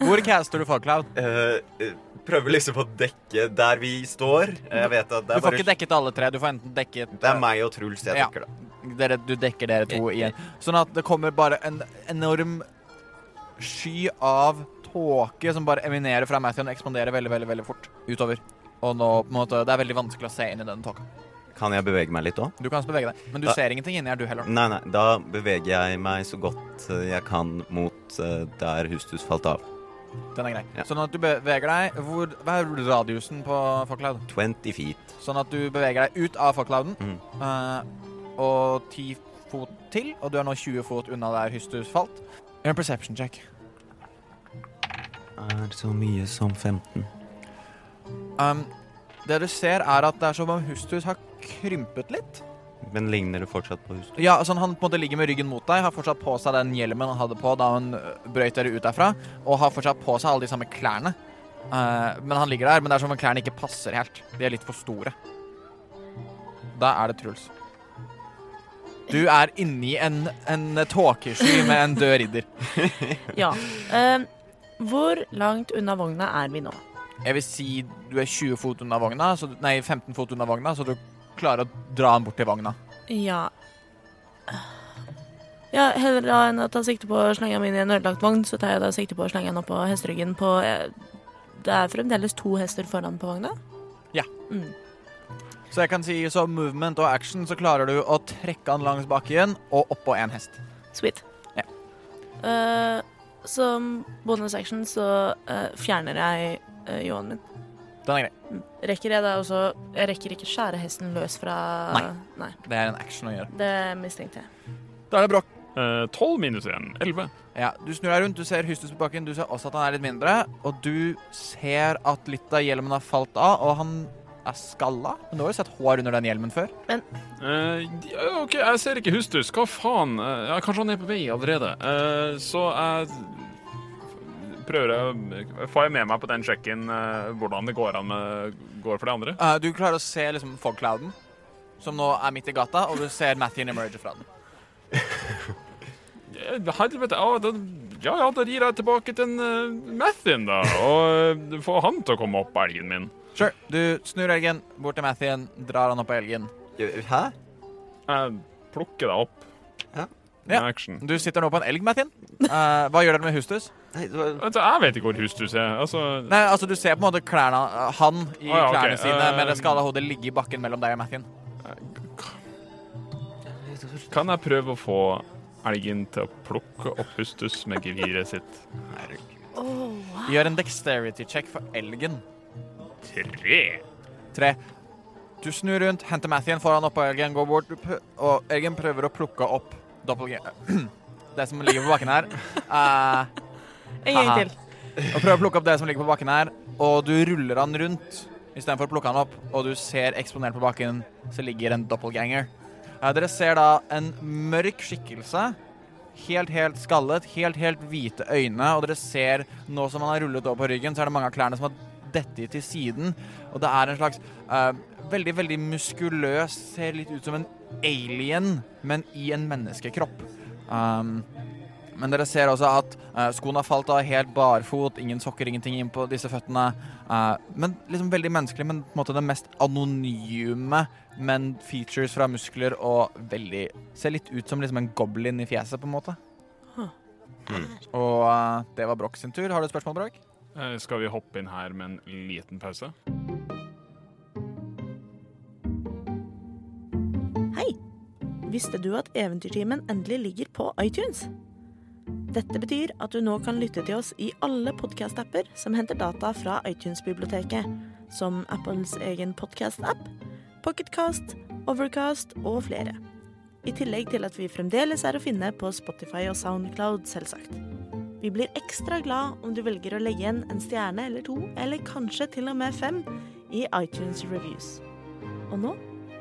Hvor caster du fog cloud? Uh, Prøver liksom å dekke der vi står. Jeg vet at det Du er får bare ikke dekket alle tre. Du får enten dekket Det er meg og Truls jeg Ja. dekker, da. Dere, Du dekker dere to igjen. Sånn at det kommer bare en enorm sky av tåke som bare eminerer fra Matthew og ekspanderer veldig, veldig, veldig fort utover. Og nå, på en måte, det er veldig vanskelig å se inn i den tåka. Kan jeg bevege meg litt òg? Du kan bevege deg, men du da, ser ingenting inni her, du heller. Nei, nei. Da beveger jeg meg så godt eh, jeg kan mot uh, der Hustus falt av. Den er grei. Ja. Sånn at du beveger deg hvor, Hva er radiusen på Fogcloud? 20 feet. Sånn at du beveger deg ut av Fogclouden Mm. eh, og ti fot til, og du er nå 20 fot unna der Hystus falt. Gjør en perception check. Er så mye som 15. Um, det du ser, er at det er som om Hustus har krympet litt. Men ligner det fortsatt på Hustus? Ja, altså Han på en måte ligger med ryggen mot deg, har fortsatt på seg den hjelmen han hadde på da han øh, brøyt dere ut derfra, og har fortsatt på seg alle de samme klærne. Uh, men han ligger der, men det er som om klærne ikke passer helt. De er litt for store. Da er det Truls. Du er inni en, en tåkesky med en død ridder. Ja. Eh, hvor langt unna vogna er vi nå? Jeg vil si du er 20 fot unna vogna, så, nei, 15 fot unna vogna, så du klarer å dra han bort til vogna. Ja Ja, heller da enn å ta sikte på å slenge ham inn i en ødelagt vogn, så tar jeg da sikte på å slenge ham opp på hesteryggen på eh, Det er fremdeles to hester foran på vogna? Ja. Mm. Så jeg kan si som movement og action, så klarer du å trekke han langs bakken og oppå en hest. Sweet. Ja. Uh, som bonus action så uh, fjerner jeg uh, ljåen min. Den er grei. Mm. Rekker jeg da også Jeg rekker ikke skjære hesten løs fra Nei. Nei. Det er en action å gjøre. Det mistenkte jeg. Da er det. Eh, Tolv minus én. Elleve. Ja, du snur deg rundt, du ser Hystus på bakken, du ser også at han er litt mindre, og du ser at litt av hjelmen har falt av, og han er skalla. Men du har jo sett hår under den hjelmen før. Men uh, OK, jeg ser ikke Hustus. Hva faen? Uh, kanskje han er på vei allerede. Uh, så jeg prøver å Får jeg med meg på den sjekken hvordan det går an med går for de andre? Eh, du klarer å se liksom fogclouden, som nå er midt i gata, og du ser Mathien emerge fra den. Helvete. Ja, da, ja, ja, da gir jeg tilbake til uh, Mathien, da. Og uh, får han til å komme opp elgen min. Sure. Du snur elgen bort til Mathien, drar han opp på elgen. Hæ? Jeg plukker deg opp. Hæ? Ja. action. Du sitter nå på en elg, Mathien. Uh, hva gjør dere med Hustus? Nei, var Altså, jeg vet ikke hvor Hustus er. Altså, Nei, altså Du ser på en måte klærne eh, han i ah, ja, klærne klærne sine uh... med det skada hodet ligge i bakken mellom deg og Mathien. kan jeg prøve å få elgen til å plukke opp Hustus med geviret sitt? Gjør en dexterity check for elgen. Tre. Tre. Du snur rundt, henter Mathien foran oppå elgen, går bort, og elgen prøver å plukke opp doppelganger Det som ligger på bakken her. Uh, En gang til. og prøver å plukke opp det som ligger på bakken her, og du ruller han rundt istedenfor å plukke han opp, og du ser eksponert på bakken så ligger en doppelganger. Uh, dere ser da en mørk skikkelse helt, helt skallet, helt, helt hvite øyne, og dere ser nå som han har rullet opp på ryggen, så er det mange av klærne som har dettet til siden, og det er en slags uh, veldig, veldig muskuløs, ser litt ut som en alien, men i en menneskekropp. Um, men dere ser også at uh, skoene har falt av helt barfot, ingen sokker, ingenting inn på disse føttene. Uh, men liksom veldig menneskelig, men på en måte det mest anonyme, men features fra muskler og veldig Ser litt ut som liksom en goblin i fjeset, på en måte. Og uh, det var Brokk sin tur. Har du et spørsmål, Broch? Eh, Skal vi hoppe inn her med en liten pause? Hei! Visste du at Eventyrtimen endelig ligger på iTunes? Dette betyr at du nå kan lytte til oss i alle podkast-apper som henter data fra iTunes-biblioteket, som Apples egen podkast-app, Pocketcast, Overcast og flere. I tillegg til at vi fremdeles er å finne på Spotify og Soundcloud, selvsagt. Vi blir ekstra glad om du velger å legge igjen en stjerne eller to, eller kanskje til og med fem, i iTunes Reviews. Og nå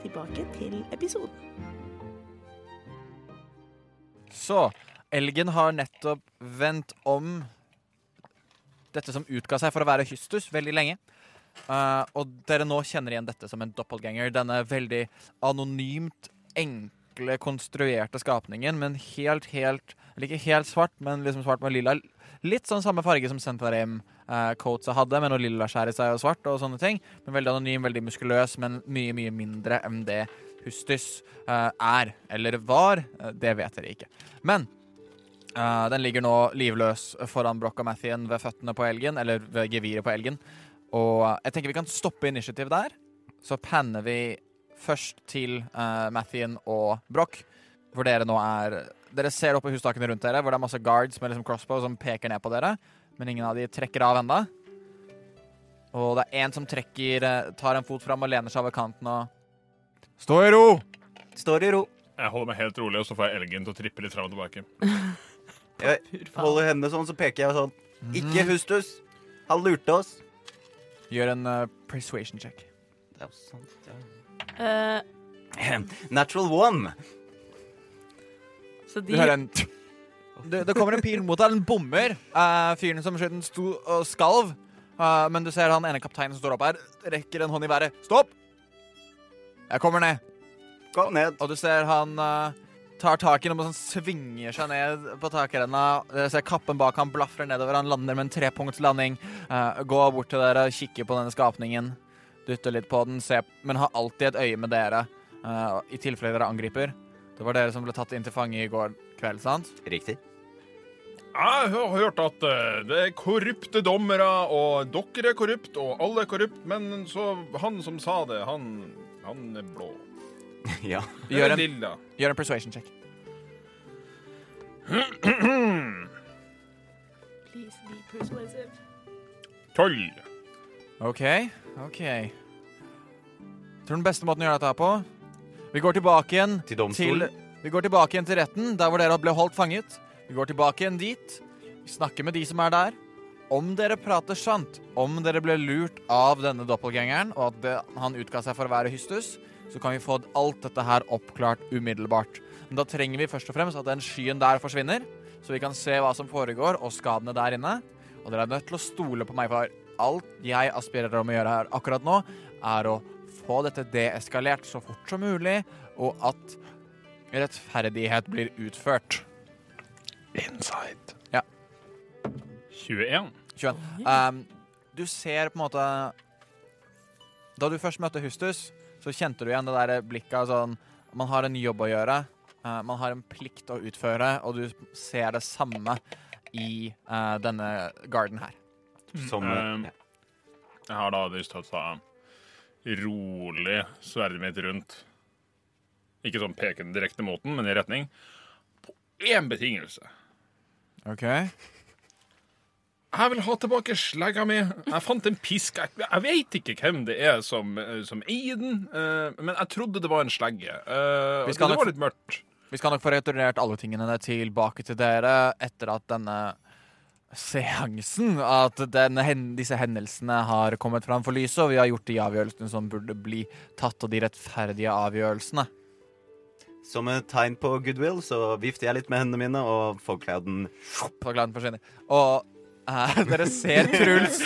tilbake til episoden. Så elgen har nettopp vendt om dette som utga seg for å være Hystus veldig lenge. Uh, og dere nå kjenner igjen dette som en doppelganger. Denne veldig anonymt, enkle, konstruerte skapningen, men helt, helt Eller ikke helt svart, men liksom svart med lilla. Litt sånn samme farge som Centarim uh, coatsa hadde, med noe lilla skjær i seg og svart og sånne ting. Men veldig anonym, veldig muskuløs, men mye, mye mindre enn det Hustis eh, er, eller var. eh, det vet dere ikke. Men eh, den ligger nå livløs foran Broch og Mathien ved føttene på elgen, eller ved geviret på elgen. Og eh, jeg tenker vi kan stoppe initiativ der. Så panner vi først til uh, Mathien og Broch, hvor dere nå er Dere ser opp på hustakene rundt dere, hvor det er masse guards med liksom crossbow som peker ned på dere, men ingen av de trekker av enda. Og det er en som trekker, eh, tar en fot fram og lener seg over kanten og Stå i ro! Står i ro. Jeg holder meg helt rolig, og så får jeg elgen til å trippe litt fram og tilbake. Jeg holder hendene sånn, så peker jeg sånn. Ikke Hustus. Han lurte oss. Gjør en uh, persuasion check. Det er jo sant. Ja. Uh. Natural one. Så Du hører en det, det kommer en pil mot deg. Den bommer. Uh, fyren som skjøt den, sto og skalv. Uh, men du ser han ene kapteinen som står opp her, rekker en hånd i været. Stopp! Jeg kommer ned. Gå ned. Og du ser han uh, tar tak i noe sånn svinger seg ned på takrenna. Dere ser kappen bak han blafrer nedover. Han lander med en trepunktslanding. Uh, gå bort til dere, kikker på denne skapningen. Dytter litt på den, ser, men har alltid et øye med dere. eh, I tilfelle dere angriper. Det var dere som ble tatt inn til fange i går kveld, sant? Riktig. Jeg har hørt at eh, det er korrupte dommere, og dere er korrupt, og alle er korrupt, men så han som sa det, han, han er blå. Ja. Gjør en, lilla. gjør en persuasion check. Please be persuasive. Tolv. OK. OK. Tror den beste måten å gjøre dette her på Vi går tilbake igjen Til domstolen. Vi går tilbake igjen til retten, der hvor dere ble holdt fanget. Vi går tilbake igjen dit. Vi snakker med de som er der. Om dere prater sant, om dere ble lurt av denne doppelgangeren, og at det, han utga seg for å være Hystus, så kan vi få alt dette her oppklart umiddelbart. Men da trenger vi først og fremst at den skyen der forsvinner, så vi kan se hva som foregår, og skadene der inne. Og dere er nødt til å stole på meg, for alt jeg aspirerer om å gjøre her akkurat nå, er å få dette deeskalert så fort som mulig, og at rettferdighet blir utført. Inside. 21. 21. Um, du ser på en måte Da du først møtte Hustus, så kjente du igjen det der blikket av sånn Man har en jobb å gjøre. uh, man har en plikt å utføre, og du ser det samme i uh, denne garden her. Som Um. Jeg har da lyst til å ta rolig sverdet mitt rundt. Ikke sånn pekende direkte mot den, men i retning. På én betingelse. OK? Jeg vil ha tilbake slegga mi. Jeg fant en pisk. Jeg, jeg vet ikke hvem det er som, eh, som eier den, eh, men jeg trodde det var en slegge. Eh, det var litt mørkt. Vi skal nok få returnert alle tingene tilbake til dere etter at denne seansen At denne, disse hendelsene har kommet fram for lyset, og vi har gjort de avgjørelsene som burde bli tatt, og de rettferdige avgjørelsene. Som et tegn på goodwill så vifter jeg litt med hendene mine, og fogclouden Fogclouden forsvinner. Og eh, dere ser Truls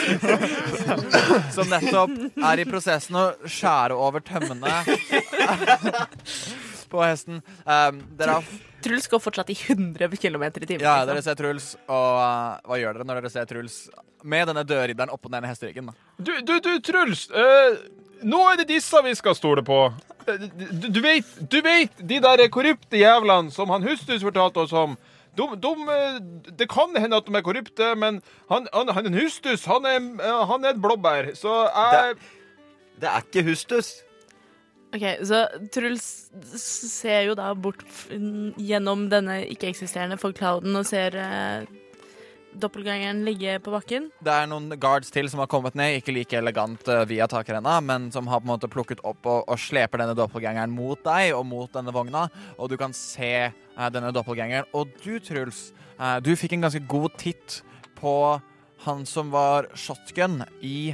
som nettopp er i prosessen å skjære over tømmene på hesten. Um, dere har Truls går fortsatt i 100 km i timen. Ja, liksom. dere ser Truls, og uh, hva gjør dere når dere ser Truls med denne dørridderen oppå den ene hesteryggen? Du, du, du Truls. Uh, nå er det disse vi skal stole på. Eh, Du, du, vet, du vet de der korrupte jævlene som han Hustus fortalte oss om. De, de, det kan hende at de er korrupte, men han, han, han Hustus han er, han er et blåbær. Så jeg Det er ikke Hustus. Ok, Så Truls ser jo da bort gjennom denne ikke-eksisterende fogclouden og ser eh, doppelgangeren ligge på bakken. Det er noen guards til som har kommet ned, ikke like elegant uh, via takrenna, men som har på en måte plukket opp og, og sleper denne doppelgangeren mot deg og mot denne vogna, og du kan se uh, denne doppelgangeren. Og du, Truls, uh, du fikk en ganske god titt på han som var shotgun i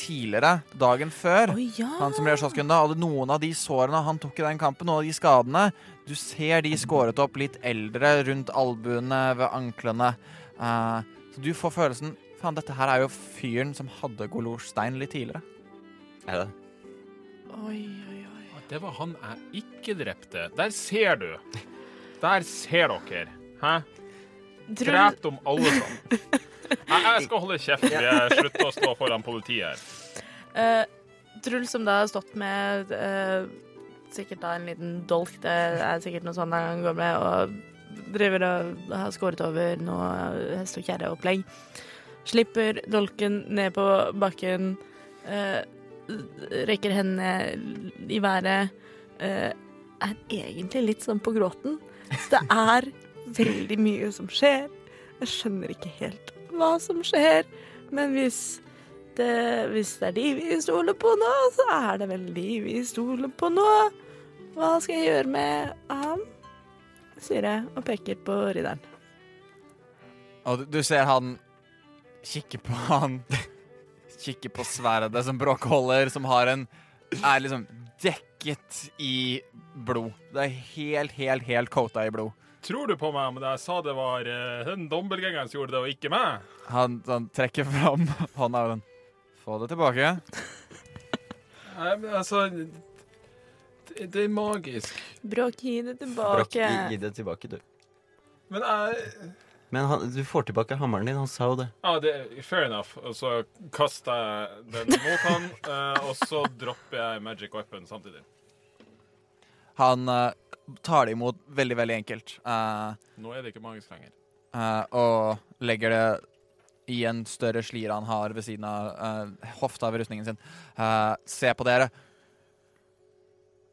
tidligere, dagen før. Oh, ja! Han som ble shotgun da, og noen av de sårene han tok i den kampen, noen av de skadene, du ser de skåret opp litt eldre rundt albuene, ved anklene. Uh, så du får følelsen Faen, dette her er jo fyren som hadde Golorstein litt tidligere. Er det? Oi, oi, oi. Det var han jeg ikke drepte. Der ser du. Der ser dere. Hæ? Drep dem alle sammen. Jeg, jeg skal holde kjeft jeg slutter å stå foran politiet her. Uh, Truls som da har stått med uh, sikkert da en liten dolk, det er sikkert noe sånt han går med, og driver og har skåret over noe hest- og kjerreopplegg. Slipper dolken ned på bakken, uh, rekker hendene i været. er egentlig litt sånn på gråten. Så det er veldig mye som skjer. Jeg skjønner ikke helt hva som skjer, men hvis det, hvis det er de vi stoler på nå, så er det vel de vi stoler på nå. Hva skal jeg gjøre med han? sier jeg og peker på ridderen. Og du, du ser han kikke på han Kikke på sverdet som Bråk holder, som har en Er liksom dekket i blod. Det er helt, helt, helt coata i blod. Tror du på meg men jeg sa det var uh, den dobbeltgjengeren som gjorde det, og ikke meg? Han, han trekker fram hånda og den Få det tilbake. Nei, men altså det, det er magisk. Bråk, gi det tilbake. gi, gi det tilbake, du. Men jeg Men han, du får tilbake hammeren din. Han sa jo det. Ja, det er fair enough. Og så kaster jeg den mot han, eh, og så dropper jeg magic weapon samtidig. Han eh, tar det imot veldig, veldig enkelt. Uh, Nå er det ikke magisk lenger. Uh, og legger det i en større slir han har ved siden av eh, hofta ved rustningen sin. Eh, se på dere.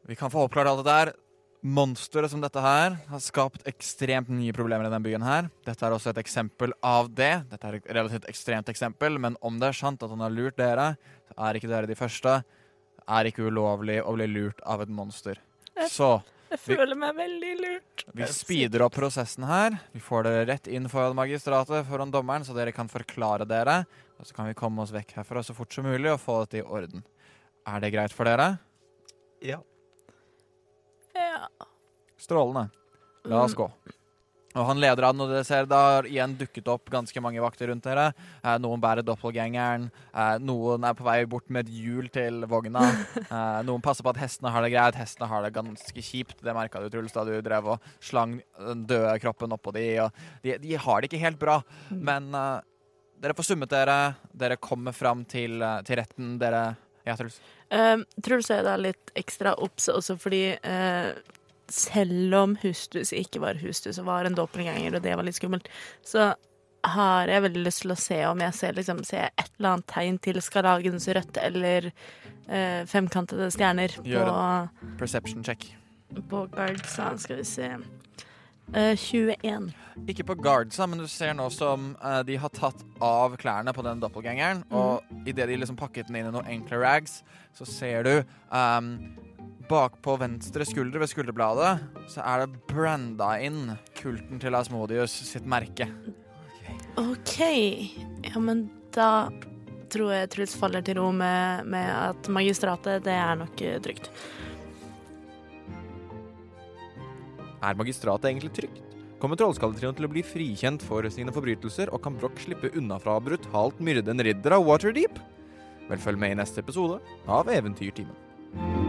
Vi kan få oppklart alt det der. Monsteret som dette her har skapt ekstremt nye problemer i denne byen her. Dette er også et eksempel av det. Dette er et relativt ekstremt eksempel, men om det er sant at han har lurt dere, så er ikke dere de første. Det er ikke ulovlig å bli lurt av et monster. Så Jeg føler meg veldig lurt. vi speeder opp prosessen her. Vi får dere rett inn foran magistratet, foran dommeren, så dere kan forklare dere. Og så kan vi komme oss vekk herfra så fort som mulig og få dette i orden. Er det greit for dere? Ja. Ja. Strålende. La oss gå. Og han leder an, og dere ser det har igjen dukket opp ganske mange vakter rundt dere. Eh, noen bærer doppelgangeren. Eh, noen er på vei bort med et hjul til vogna. Eh, noen passer på at hestene har det greit. Hestene har det ganske kjipt. Det merka du, Truls, da du drev og slang den døde kroppen oppå de. Og de, de har det ikke helt bra. Men eh, dere får summet dere. Dere kommer fram til, eh, til retten. Dere Ja, Truls. Um, Truls er da litt ekstra obs også fordi eh, selv om Hustus ikke var Hustus og var en doppelganger, og det var litt skummelt, så har jeg veldig lyst til å se om jeg ser, liksom, ser et eller annet tegn til skarlagens rødt eller eh, femkantede stjerner Gjør på, Perception check. på guardsa. Skal vi se Eh, 21. Ikke på guardsa, men du ser nå som eh, de har tatt av klærne på den doppelgangeren. Og idet de liksom pakket den inn i noen enkle rags, så ser du um, Bakpå venstre skulder ved skulderbladet så er det branda inn kulten til Asmodius sitt merke. OK. Ja, men da tror jeg Truls faller til ro med, med at magistratet, det er nok eh, trygt. Er magistratet egentlig trygt? Kommer Trollskalletrioen til å bli frikjent for sine forbrytelser, og kan Broch slippe unna fra å brutalt myrde en ridder av Waterdeep? Vel, følg med i neste episode av Eventyrtimen.